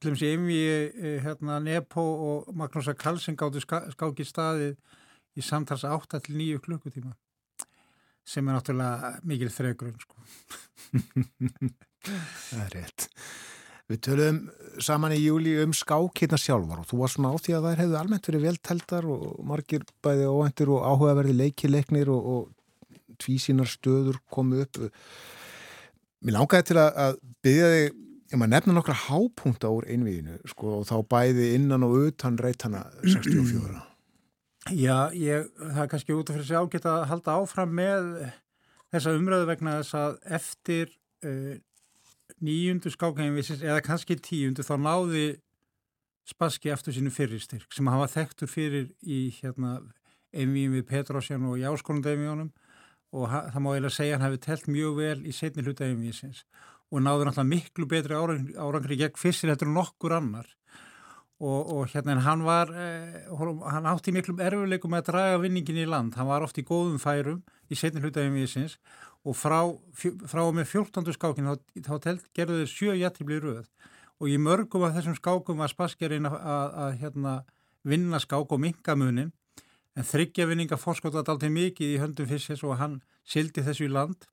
til og sem ég, hérna, Nepo og Magnúsa Karlsson gáttu skáki staðið í samtals 8-9 klukkutíma sem er náttúrulega mikil þregrun, sko. *laughs*
Það er rétt. Við töluðum saman í júli um skákirna sjálfar og þú var svona á því að þær hefðu almennt verið velteldar og margir bæði óhendur og áhugaverði leikileiknir og, og tvísínar stöður komu upp. Mér langaði til að, byggja þig, ég maður nefna nokkra hápunta úr einviðinu sko, og þá bæði innan og utan reytana 64.
Já, ég, það er kannski út af fyrir sig ágætt að halda áfram með þessa umröðu vegna þess að eftir uh, nýjundu skákheimvisins eða kannski tíundu þá náði Spassky eftir sínu fyrirstyrk sem var þekktur fyrir í hérna, einvíum við Petrósjan og í áskonundæmjónum og það má eiginlega segja hann hefði telt mjög vel í setni hluta einvísins og náður náttúrulega miklu betri árangri, árangri gegn fyrstir eftir nokkur annar. Og, og hérna hann var eh, hann átti miklu erfuleikum að draga vinningin í land, hann var oft í góðum færum í setni hluta einvísins og frá, frá með 14. skákin þá, þá gerðu þeir sjö jættibli röð og í mörgum af þessum skákum var Spaskerinn að, hérna, vinna skák og minka munin en þryggja vinninga fórskótaði alltaf mikið í höndum fyrstins og hann sildi þessu í land.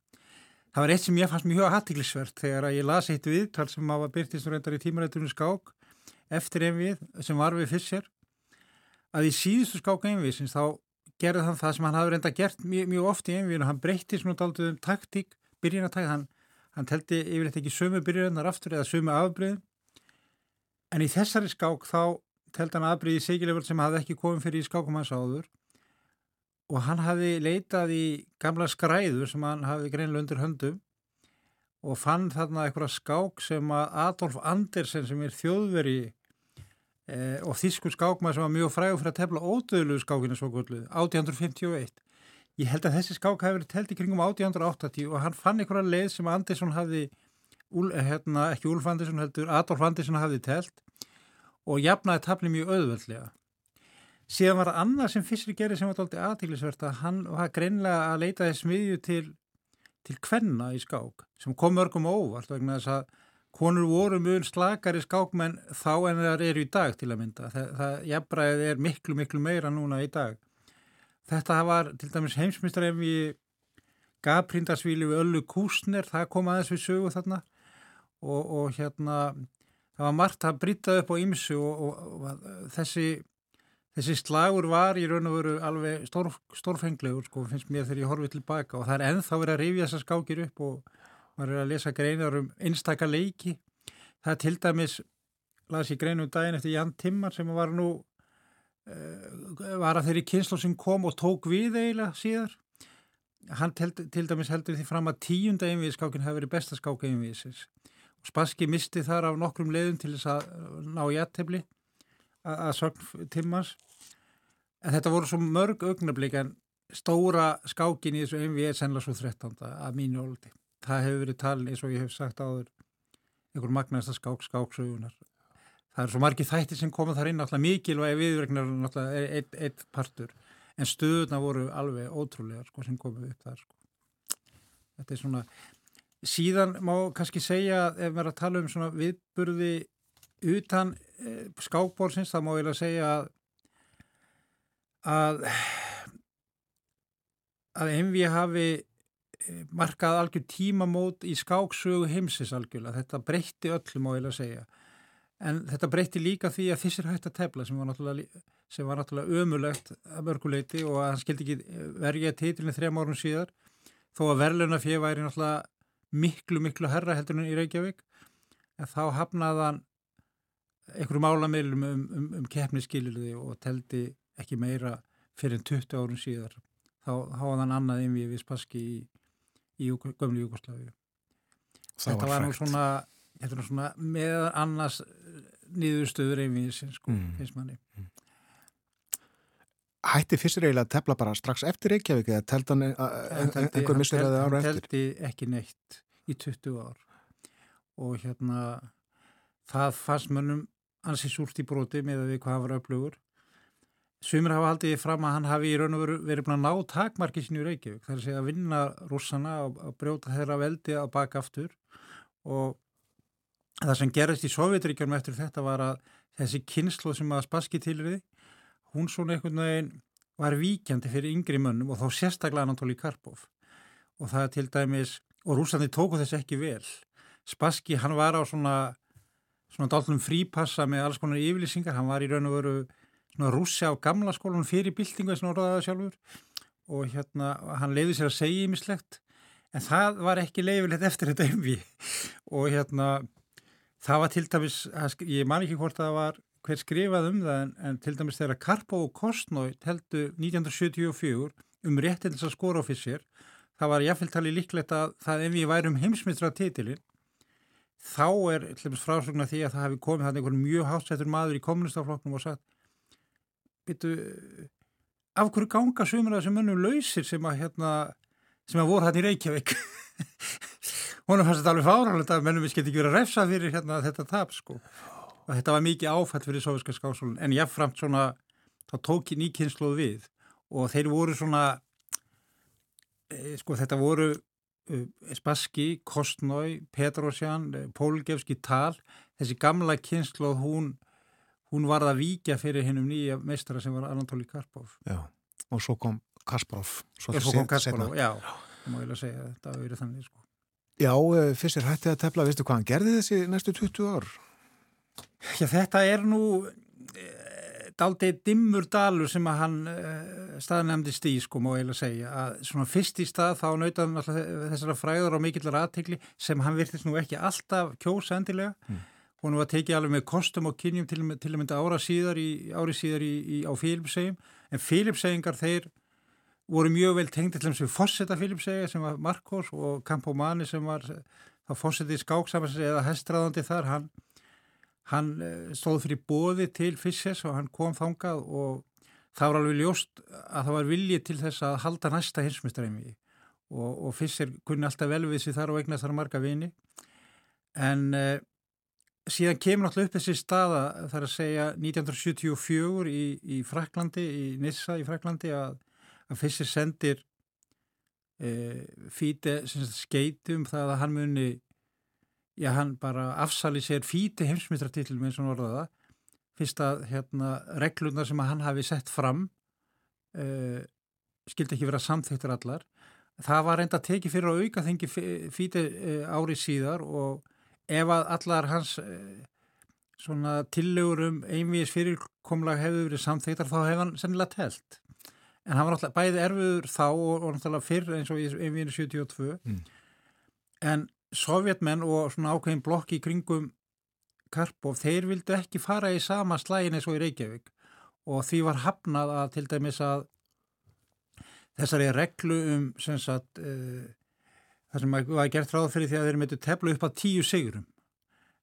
Það var eitt sem ég fannst mjög aðtiklisvert þegar að ég lasi eitt viðtal sem maður byrtist og reyndar í tímarættunum skák eftir einvið sem var við fyrst að í síðustu skák einviðsins þá gerði hann það sem hann hafði reynda gert mjög, mjög oft í einvíðinu, hann breytti svona aldrei um taktík, byrjun að taka, hann, hann teldi yfirleitt ekki sömu byrjunar aftur eða sömu afbreyðum, en í þessari skák þá teldi hann afbreyði segilegur sem hafði ekki komið fyrir í skákum hans áður. Og hann hafði leitað í gamla skræður sem hann hafði greinlega undir höndum og fann þarna eitthvað skák sem að Adolf Andersen sem er þjóðveri eh, og þýskur skákmaður sem var mjög frægur fyrir að tefla ódöðlu skákinu svo gulluð 1851. Ég held að þessi skák hefði verið telt í kringum 1880 og hann fann einhverja leið sem Andersson hafði Úl, hérna, ekki Úlf Andersson heldur, Adolf Andersson hafði telt og jafnaði tafli mjög auðveldlega. Síðan var annað sem Fischer gerði sem var doldið aðtílisvert að hann var greinlega að leita þess smiðju til, til kvenna í skák sem kom mörgum óvart vegna þess að konur voru mjög slakari skákmenn þá en það eru í dag til að mynda. Það, það jafnbræðið er miklu, miklu meira núna í dag. Þetta var til dæmis heimsmyndstaref í Gaprindarsvíli við Öllu Kúsner, það kom aðeins við sögu þarna og, og hérna það var margt að brýta upp á ymsu og, og, og þessi Þessi slagur var í raun og veru alveg stórf, stórfenglegur sko, finnst mér þegar ég horfið tilbaka og það er enþá verið að rifja þessar skákir upp og maður er að lesa greinar um einstakka leiki. Það til dæmis, las ég greinu um daginn eftir Jan Timmar sem var nú, uh, var að þeirri kynslu sem kom og tók við eiginlega síðar. Hann til, til dæmis heldur því fram að tíunda einvið skákin hafi verið besta skáka einviðsins. Spaski misti þar af nokkrum leiðum til þess að ná jættefli að sögn Timmars en þetta voru svo mörg augnablík en stóra skákin í þessu MV er sennilega svo 13. að mínu óldi það hefur verið talin eins og ég hef sagt áður einhver magnasta skák skáksögunar það er svo margi þætti sem koma þar inn alltaf mikilvægi viðverknar eitt, eitt partur en stöðuna voru alveg ótrúlega sko, sem komið upp þar sko. þetta er svona síðan má kannski segja ef maður er að tala um svona viðburði utan eh, skákbórsins þá má ég að segja að að að MV hafi markað algjör tímamót í skáksögu heimsins algjörlega. Þetta breytti öllu má ég að segja. En þetta breytti líka því að þessir hægt að tefla sem var náttúrulega, sem var náttúrulega ömulegt að mörguleiti og að hann skildi ekki verja títilin þrejum árum síðar þó að verðluna fyrir væri náttúrulega miklu miklu herra heldur en í Reykjavík. En þá hafnaði hann einhverju málamilum um, um, um keppniskilirði og teldi ekki meira fyrir 20 árum síðar. Þá háða hann annað einvið við Spassky í, í gömlu Júkoslavi þetta var nú svona, svona með annars nýðurstöður einvið sem sko mm. finnst manni mm.
Hætti fyrstur eiginlega að tefla bara strax eftir Reykjavík eða teldi hann einhver missir eða ára eftir?
Hann teldi ekki neitt í 20 ár og hérna það fannst mönnum ansi súrt í broti með að við hvað var öflugur. Sumir hafa haldið fram að hann hafi í raun og veru verið búin að ná takmarki sinni í Reykjavík. Það er að segja að vinna rússana og brjóta þeirra veldi að baka aftur og það sem gerist í Sovjetríkjum eftir þetta var að þessi kynslu sem að spaski tilriði, hún svona einhvern veginn var víkjandi fyrir yngri mönnum og þá sérstaklega Anatoli Karpov og það er til dæmis, og rússandi tóku þess ekki vel. Spaski hann var á svona svona dálnum frípassa með alls konar yfirlýsingar, hann var í raun og veru rússi á gamla skólanum fyrir byltingu eins og orðaða sjálfur. Og hérna hann leiði sér að segja ímislegt en það var ekki leifilegt eftir þetta umví og hérna það var til dæmis, ég man ekki hvort það var hver skrifað um það en, en til dæmis þegar Karpo og Kostnói teldu 1974 um réttins að skóra á fissir það var jáfnveldtali líklegt að það ef við værum heimsmyndra titilinn. Þá er frásögna því að það hefði komið hann einhvern mjög hátsettur maður í kommunistaflokknum og sagt bitu, af hverju ganga sumur að þessum mönnum lausir sem að hérna, sem að voru hann í Reykjavík? *laughs* Honum fannst þetta alveg fáralegt að mennum við skemmt ekki verið að refsa fyrir hérna, þetta tap sko. Og þetta var mikið áfætt fyrir soviska skásólun en jáfnframt svona þá tók nýkynsluð við. Og þeir voru svona e, sko þetta voru Eh, Spassky, Kostnói, Petrosjan, Pólgevski tal, þessi gamla kynslu hún, hún var að víkja fyrir hennum nýja meistara sem var Anatoli Karpov.
Já, og svo kom Kasparov.
Svo, svo kom Kasparov, já, það má ég lega segja þetta að verið þannig, sko.
Já, eh, fyrst er hættið að tefla, veistu hvað hann gerði þessi næstu 20 ár?
Já, þetta er nú daldið dimmur dalur sem að hann uh, staðnæmdist í sko eiginlega segja að svona fyrst í stað þá nautaðum alltaf þessara fræður á mikillar aðtegli sem hann virtist nú ekki alltaf kjósa endilega mm. Hún var tekið alveg með kostum og kynjum til, til að mynda ára síðar í, ári síðar í, í, á Fílipsegjum en Fílipsegjingar þeir voru mjög vel tengd til þess að fórseta Fílipsegja sem var Marcos og Campomani sem var þá fórsetið skáksamans eða hestraðandi þar. Hann hann eh, stóð fyrir bóði til Fissers og hann kom þangað og það var alveg ljóst að það var viljið til þess að halda næsta hinsmistræmi og, og Fisser kunni alltaf vel við sig þar og eignast þar marga vini. En uh, síðan kemur náttúrulega upp þessi staða þar að segja 1974 í, í Fraklandi, í Nissa í Fraklandi að, að Fissir sendir uh, fíti skeitum það að hann muni já hann bara afsali sér fíti heimsmyndratillum eins og orðaða fyrst að hérna reglurnar sem hann hafi sett fram uh, skildi ekki vera samþýttur allar. Það var reynda að teki fyrir að auka þengi fíti uh, ári síðar og ef að allar hans uh, svona tillegur um einvís fyrirkomlag hefur verið samþýttar þá hefði hann sennilega telt. En hann var náttúrulega bæði erfiður þá og, og náttúrulega fyrr eins og í einvínu 72 mm. en sovjetmenn og svona ákveðin blokki í kringum Karpov, þeir vildu ekki fara í sama slægin eins og í Reykjavík. Og því var hafnað að til dæmis að þessari reglu um sem sagt uh, það sem var gert ráð fyrir því að þeir myndu tefla upp á tíu sigurum.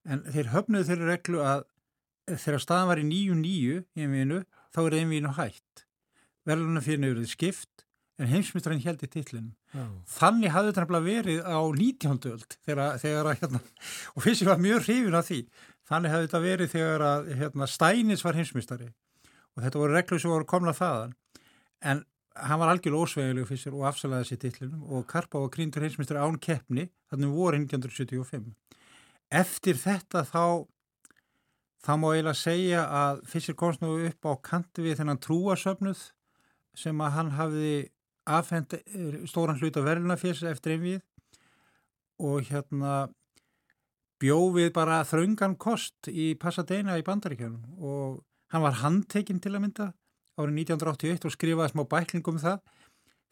En þeir höfnuðu þeirri reglu að þegar staðan var í nýju nýju í einvinu þá er einvinu hætt. Verðlunum fyrir nefnir skipt en heimsmyndstræðin held í tillinu. Þannig hafði þetta verið á 19. öld þegar, þegar að, hérna, *laughs* og fyrst ég var mjög hrifin af því, þannig hafði þetta verið þegar að hérna, Stænis var heimsmyndstari og þetta voru reglur sem voru komnað þaðan, en hann var algjörlega ósvegileg fyrst og afsalaði þessi tillinu og Karpa var krýndur heimsmyndstari án keppni, þannig voru 1975. Eftir þetta þá þá má eiginlega segja að fyrst komst nú upp á kanti við þennan trúasöfnuð sem að hann hafði afhend eh, stóran hlut á verðunaférs eftir einvið og hérna bjófið bara þraungan kost í Pasadena í Bandaríkjánum og hann var handtekinn til að mynda árið 1981 og skrifaði smá bæklingum um það.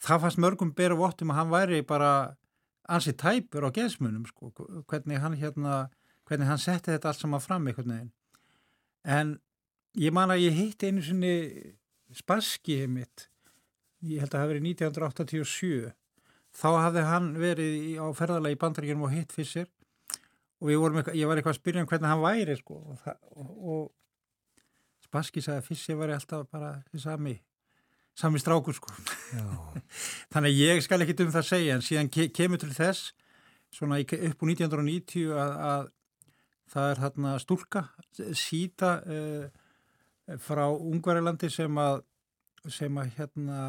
Það fannst mörgum beru vottum að hann væri bara ansi tæpur á geðsmunum sko, hvernig hann hérna, hvernig hann setti þetta allt saman fram einhvern veginn. En ég man að ég hitti einu svonni spaskið mitt ég held að það hefði verið 1987 þá hafði hann verið á ferðalagi í bandaríkjum og hitt fyrst sér og ég, var eitthvað að spyrja um hvernig hann væri sko, og, og, og Spassky sagði að fyrst ég var alltaf bara sami sami strákur sko. *laughs* Þannig að ég skal ekki um það segja en síðan ke kemur til þess svona upp úr 1990 að, að það er þarna stúlka síta uh, frá Ungvarilandi sem að sem að hérna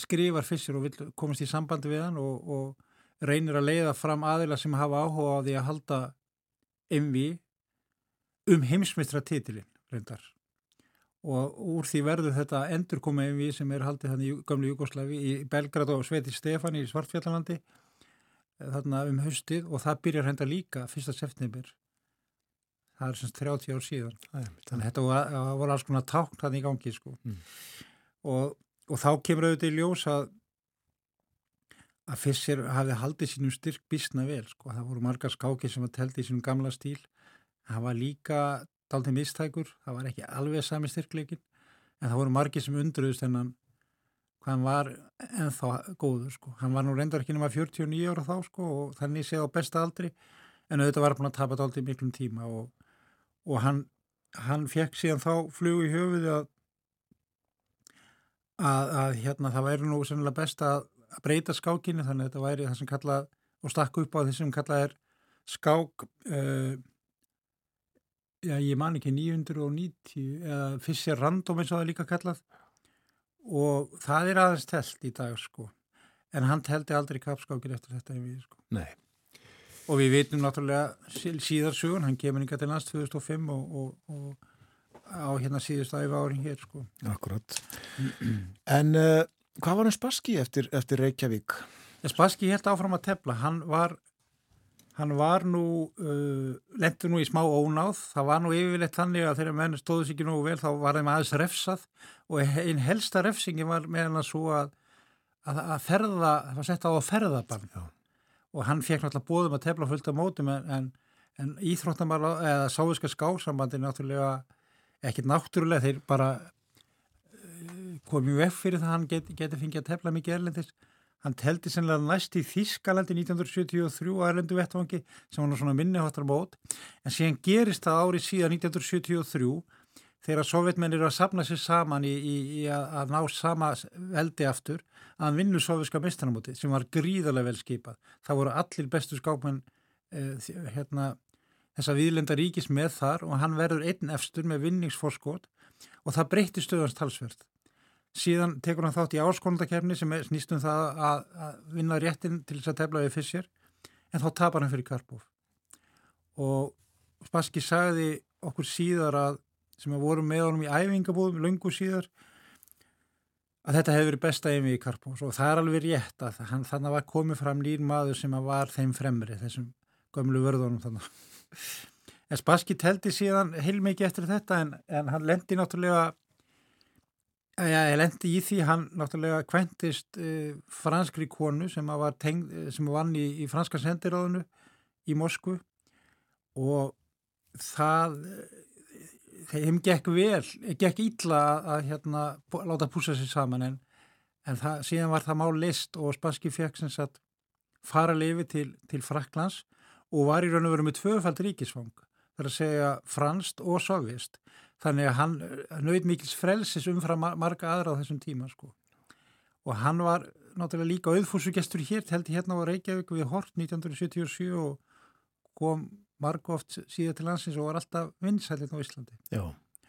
skrifar fyrst og vil komast í sambandi við hann og, og reynir að leiða fram aðila sem hafa áhuga á því að halda MV um heimsmystra titilinn reyndar. Og úr því verður þetta endurkoma MV sem er haldið þannig í gamlu Jugosláfi í Belgrad og Sveti Stefani í Svartfjallalandi þarna um haustið og það byrjar henda líka 1. september. Það er semst 30 ár síðan. Æ, þannig að þetta var, var alls konar tákn þannig í gangi sko. Mm. og, og þá kemur auðvitað í ljós að að Fisser hafi haldið sínum styrk bísna vel sko, það voru margar skáki sem var telt í sínum gamla stíl. Það var líka daldið mistækur það var ekki alveg sami styrkleikin en það voru margir sem undruðust en hann hann var ennþá góður sko, hann var nú reyndar ekki nema 49 ára þá sko og þannig séð á besta aldri en auðvitað var búin að tapa daldið miklum tíma og og hann, hann fekk síðan þá flug í höfuði að, að, að hérna það væri nú sennilega best að breyta skákinu þannig að þetta væri það sem kallað og stakku upp á því sem kallað er skák uh, já ég man ekki 990 eða fyrst random eins og það líka kallað og það er aðeins telt í dag sko en hann telti aldrei kapskákir eftir þetta við sko Og við veitum náttúrulega síðarsugun, hann kemur yngar til lands 2005 og, og, og á hérna síðust æfa árin hér sko.
Akkurat. En uh, hvað var hann Spassky eftir, eftir Reykjavík?
Spassky helt áfram að tefla. Hann var, hann var nú, uh, lendur nú í smá ónáð. Það var nú yfirleitt þannig að þegar menn stóðu sér ekki nú vel þá var þeim aðeins refsað og einn helsta refsingi var meðan að svo að, að, að ferða, það var sett á að ferðabann. Já og hann fekk náttúrulega bóðum að tefla fullt á mótum en, en íþróttamál eða sáviska skásambandi náttúrulega ekkert náttúrulega þeir bara uh, komið vekk fyrir það að hann geti, geti fengið að tefla mikið erlendis hann teldi sennilega næst í Þískalandi 1973 á erlendu vettvangi sem var svona minniháttar mót en síðan gerist það árið síðan 1973 þegar sovjetmennir eru að sapna sér saman í, í, í að, ná sama veldi aftur að hann vinnur soviska mistranamóti sem var gríðarlega vel skipað. Það voru allir bestu skákmenn uh, hérna, þessa viðlenda ríkis með þar og hann verður einn efstur með vinningsforskot og það breytir stöðans talsverð. Síðan tekur hann þátt í áskonundakefni sem snýstum það að, að vinna réttin til þess að tefla við fyrstjér en þá tapar hann fyrir Karpov. Og Spassky sagði okkur síðar að sem að voru með honum í æfingabúðum lungu síðar að þetta hefði verið besta yfir í Karpós og það er alveg rétt að hann, þannig var komið fram nýr maður sem var þeim fremri þessum gömlu vörðunum þannig en Spassky teldi síðan heilmikið eftir þetta en, en hann lendi náttúrulega ja, ég lendi í því hann náttúrulega kventist uh, franskri konu sem var tengd, sem vann í, í franska sendiráðinu í Moskvu og það þeim gekk vel, gekk ítla að hérna, láta púsa sér saman en, en það, síðan var það mál list og Spanski fekk sem sagt fara lifi til, til Fraklands og var í raun og veru með tvöfald ríkisfang þar að segja franst og sovjist þannig að hann nöyð mikils frelsis umfram marga aðra á þessum tíma sko og hann var náttúrulega líka auðfúsugestur hér held ég hérna á Reykjavík við Hort 1977 og kom margóft síðan til landsins og var alltaf vinsælinn á Íslandi.
Já,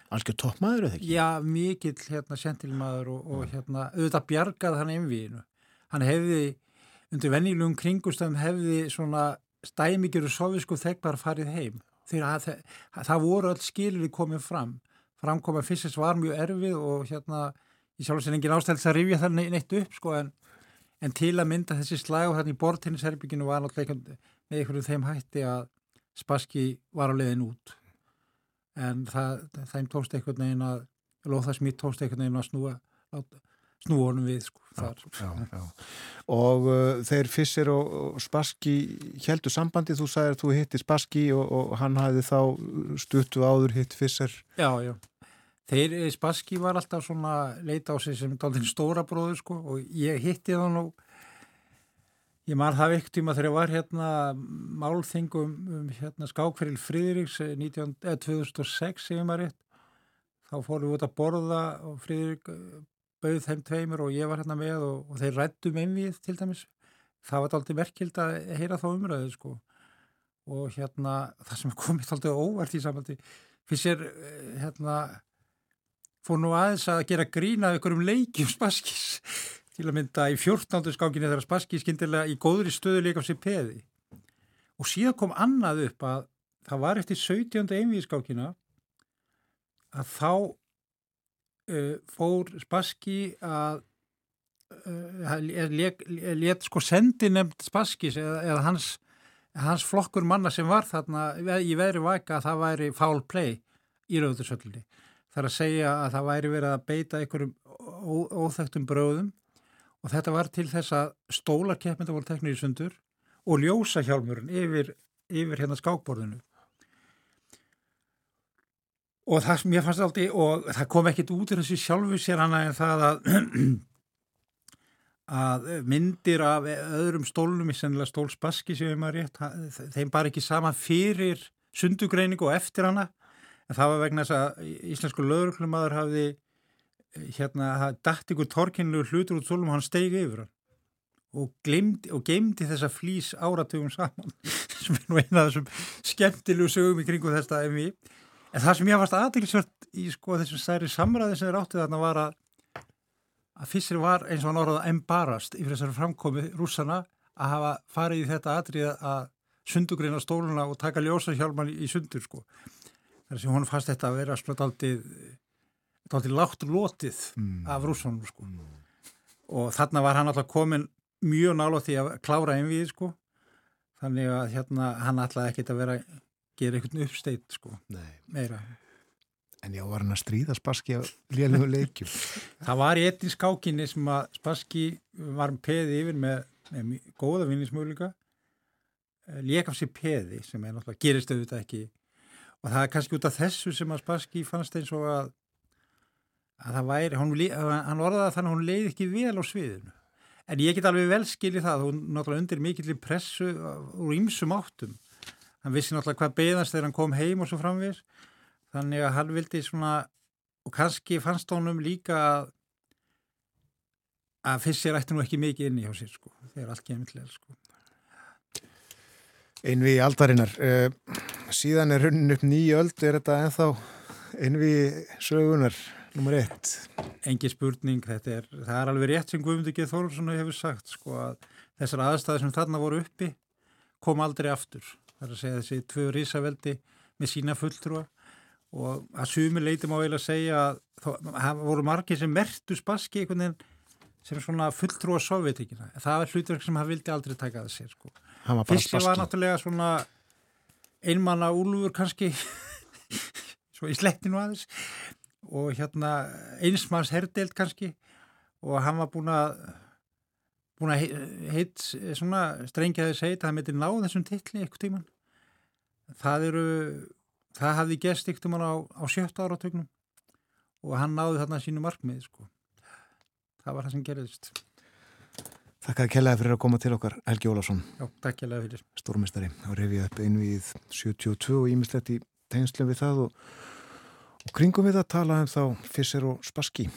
alveg toppmaður eða ekki?
Já, mikill hérna sentilmaður og, og hérna auðvitað bjargað hann einvíinu. Hann hefði undir vennilegum kringustöðum hefði svona stæmikjur og sovisku þeglar farið heim. Þegar að, það, voru öll skilur komið fram. Framkoma fyrstins var mjög erfið og hérna ég sjálf sem engin ástæðis að rifja það neitt upp sko en, en til að mynda þessi slag og í bortinnisherbygginu var náttúrulega með einhverju þeim hætti að Spassky var á leiðin út en það, þeim tókst einhvern veginn að Lóða Smith tókst einhvern veginn að snúa snúa honum við sko
já, já, já. og uh, þeir Fissir og, og Spassky heldur sambandi, þú sagðir að þú hitti Spassky og, og hann hafði þá stuttu áður hitt Fissir
Já, já, þeir Spassky var alltaf svona leita á sig sem stóra bróður sko og ég hitti það nú Ég man það ekkert tíma þegar ég var hérna málþingum um hérna skákferil Fríðriks 19, eh, 2006 sem ég maður rétt. Þá fórum við út að borða og Fríðrik eh, bauð þeim tveimur og ég var hérna með og, og þeir rættum einvið til dæmis. Það var aldrei merkild að heyra þá umræðu sko. Og hérna það sem komið aldrei óvart í samhaldi fyrst er eh, hérna fór nú aðeins að gera grína ykkur um leikjum spaskis til að mynda í 14. skákinni þegar Spassky skindilega í góðri stöðu líka á sér peði og síðan kom annað upp að það var eftir 17. einvið skákina að þá uh, fór Spassky að uh, let sko sendi nefnd Spasskys eða, eða hans, hans flokkur manna sem var þarna í veðri vaka að það væri foul play í rauðursöllinni. Það er að segja að það væri verið að beita einhverjum óþægtum bröðum og þetta var til þess að stólarkeppmynda voru teknir í sundur og ljósa hjálmurinn yfir, yfir hérna skákborðinu og það sem ég fannst aldrei og það kom ekkit út í þessi sjálfu sér hana en það að *clears throat* að myndir af öðrum stólnum í sennilega stólsbaski sem ég maður rétt, þeim bara ekki sama fyrir sundugreiningu og eftir hana. En það var vegna þess að íslensku lögurklummaður hafði hérna, það dætt ykkur torkinlu hlutur út solum og hann steigi yfir hann. Og, og geymdi þessa flýs áratugum saman *laughs* sem er nú eina af þessum skemmtilegu sögum í kringu þetta MV en það sem ég varst aðeinsvört í sko þessum stæri samræði sem er áttið þarna var að að fyrst var eins og hann orðað embarast yfir þessari framkomi rússana að hafa farið í þetta atrið að sundugreina stóluna og taka ljósa hjálman í sundur sko þar sem hún fannst þetta að vera slott aldrei til látt lótið mm. af rússunum sko. mm. og þarna var hann alltaf komin mjög nála því að klára einn við sko þannig að hérna hann alltaf ekkert að vera gera einhvern uppsteitt sko
Nei.
meira.
En já, var hann að stríða Spassky á lélugu leikjum? *laughs*
Það var í ettin skákinni sem að Spassky var peði yfir með, með góða vinnismöguleika eh, lék af sér peði sem er náttúrulega gerist auðvitað ekki. Og það er kannski út af þessu sem að Spassky fannst eins og að að það væri, hann, hann orðaði þannig að hún leiði ekki vel á sviðinu. En ég get alveg vel skilið það hún náttúrulega undir mikill pressu úr ýmsum áttum hann vissi náttúrulega hvað beðast þegar hann kom heim og svo framvis þannig að hann vildi svona og kannski fannst honum líka að að fyrst sér ætti nú ekki mikið inni hjá sér sko þegar allt kemur til sko
Einvi aldarinnar. Uh, síðan er hunnin upp nýju öld, er þetta ennþá einvi sögunar nummer ett?
Engi spurning, þetta er, það er alveg rétt sem Guðmundur G. Þórsson hefur sagt, sko að þessar aðstæði sem þarna voru uppi kom aldrei aftur. Það er að segja þessi tvö risaveldi með sína fulltrúa og að sumi leiti má eiginlega segja að það voru margir sem mertu spaski einhvern veginn sem svona fulltrúa sovjetíkina. Það var hlutverk sem hann vildi aldrei taka það sér sko. Fyrst var náttúrulega svona einmanna úlfur kannski *laughs* svo í slettinu aðeins og hérna einsmanns herdeild kannski og hann var búin að búin að heit svona strengjaðis heit að það meiti ná þessum titli eitthvað tíman það eru það hafði gest eitthvað tíman á, á sjötta áratögnum og hann náði þarna sínu markmið sko. Það var það sem gerðist.
Takk að kellaði fyrir að koma til okkar Helgi
fyrir.
Stórmestari og revið upp einvið 72 og ímislegt í tegnslum við það og, og kringum við að tala um þá Fisser og Spassky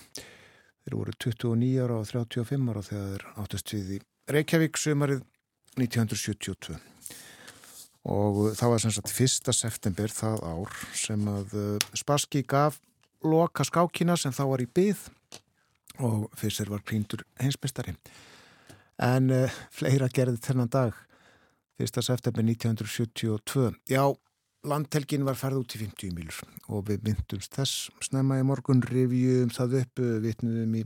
þeir voru 29 ára og 35 ára þegar þeir áttust við í Reykjavík sömarið 1972 og það var sem sagt 1. september það ár sem að uh, Spassky gaf loka skákina sem þá var í byð og Fisser var príndur heimsmestari en uh, fleira gerði þennan dag 1. september 1972 já, landhelgin var færð út í 50 milur og við myndumst þess snemma í morgun revjum það upp, vitnum í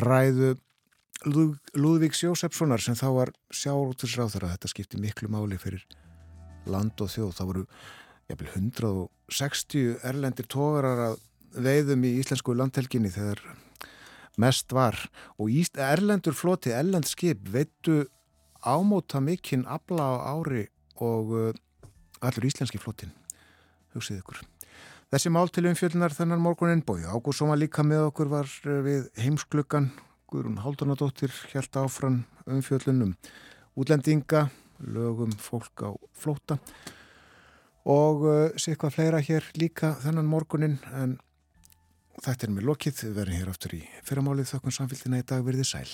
ræðu Lúð, Lúðvíks Jósefssonar sem þá var sjálfsráður að þetta skipti miklu máli fyrir land og þjóð. Það voru jafnvel 160 erlendir tógarar að veiðum í íslensku landhelginni þegar mest var. Og Ísl, erlendur floti, erlend skip veitu ámóta mikinn abla á ári og uh, allur íslenski flotin hugsið ykkur. Þessi mál til umfjöldunar þennan morgunin bói Ágúrsson var líka með okkur var við heimskluggan Guðrún Haldunadóttir held áfram umfjöldunum útlendinga lögum fólk á flóta og uh, sé eitthvað fleira hér líka þennan morgunin en Þetta er með lokið, við verðum hér aftur í fyrramálið. Þökkun samfélgina í dag. Verðið sæl.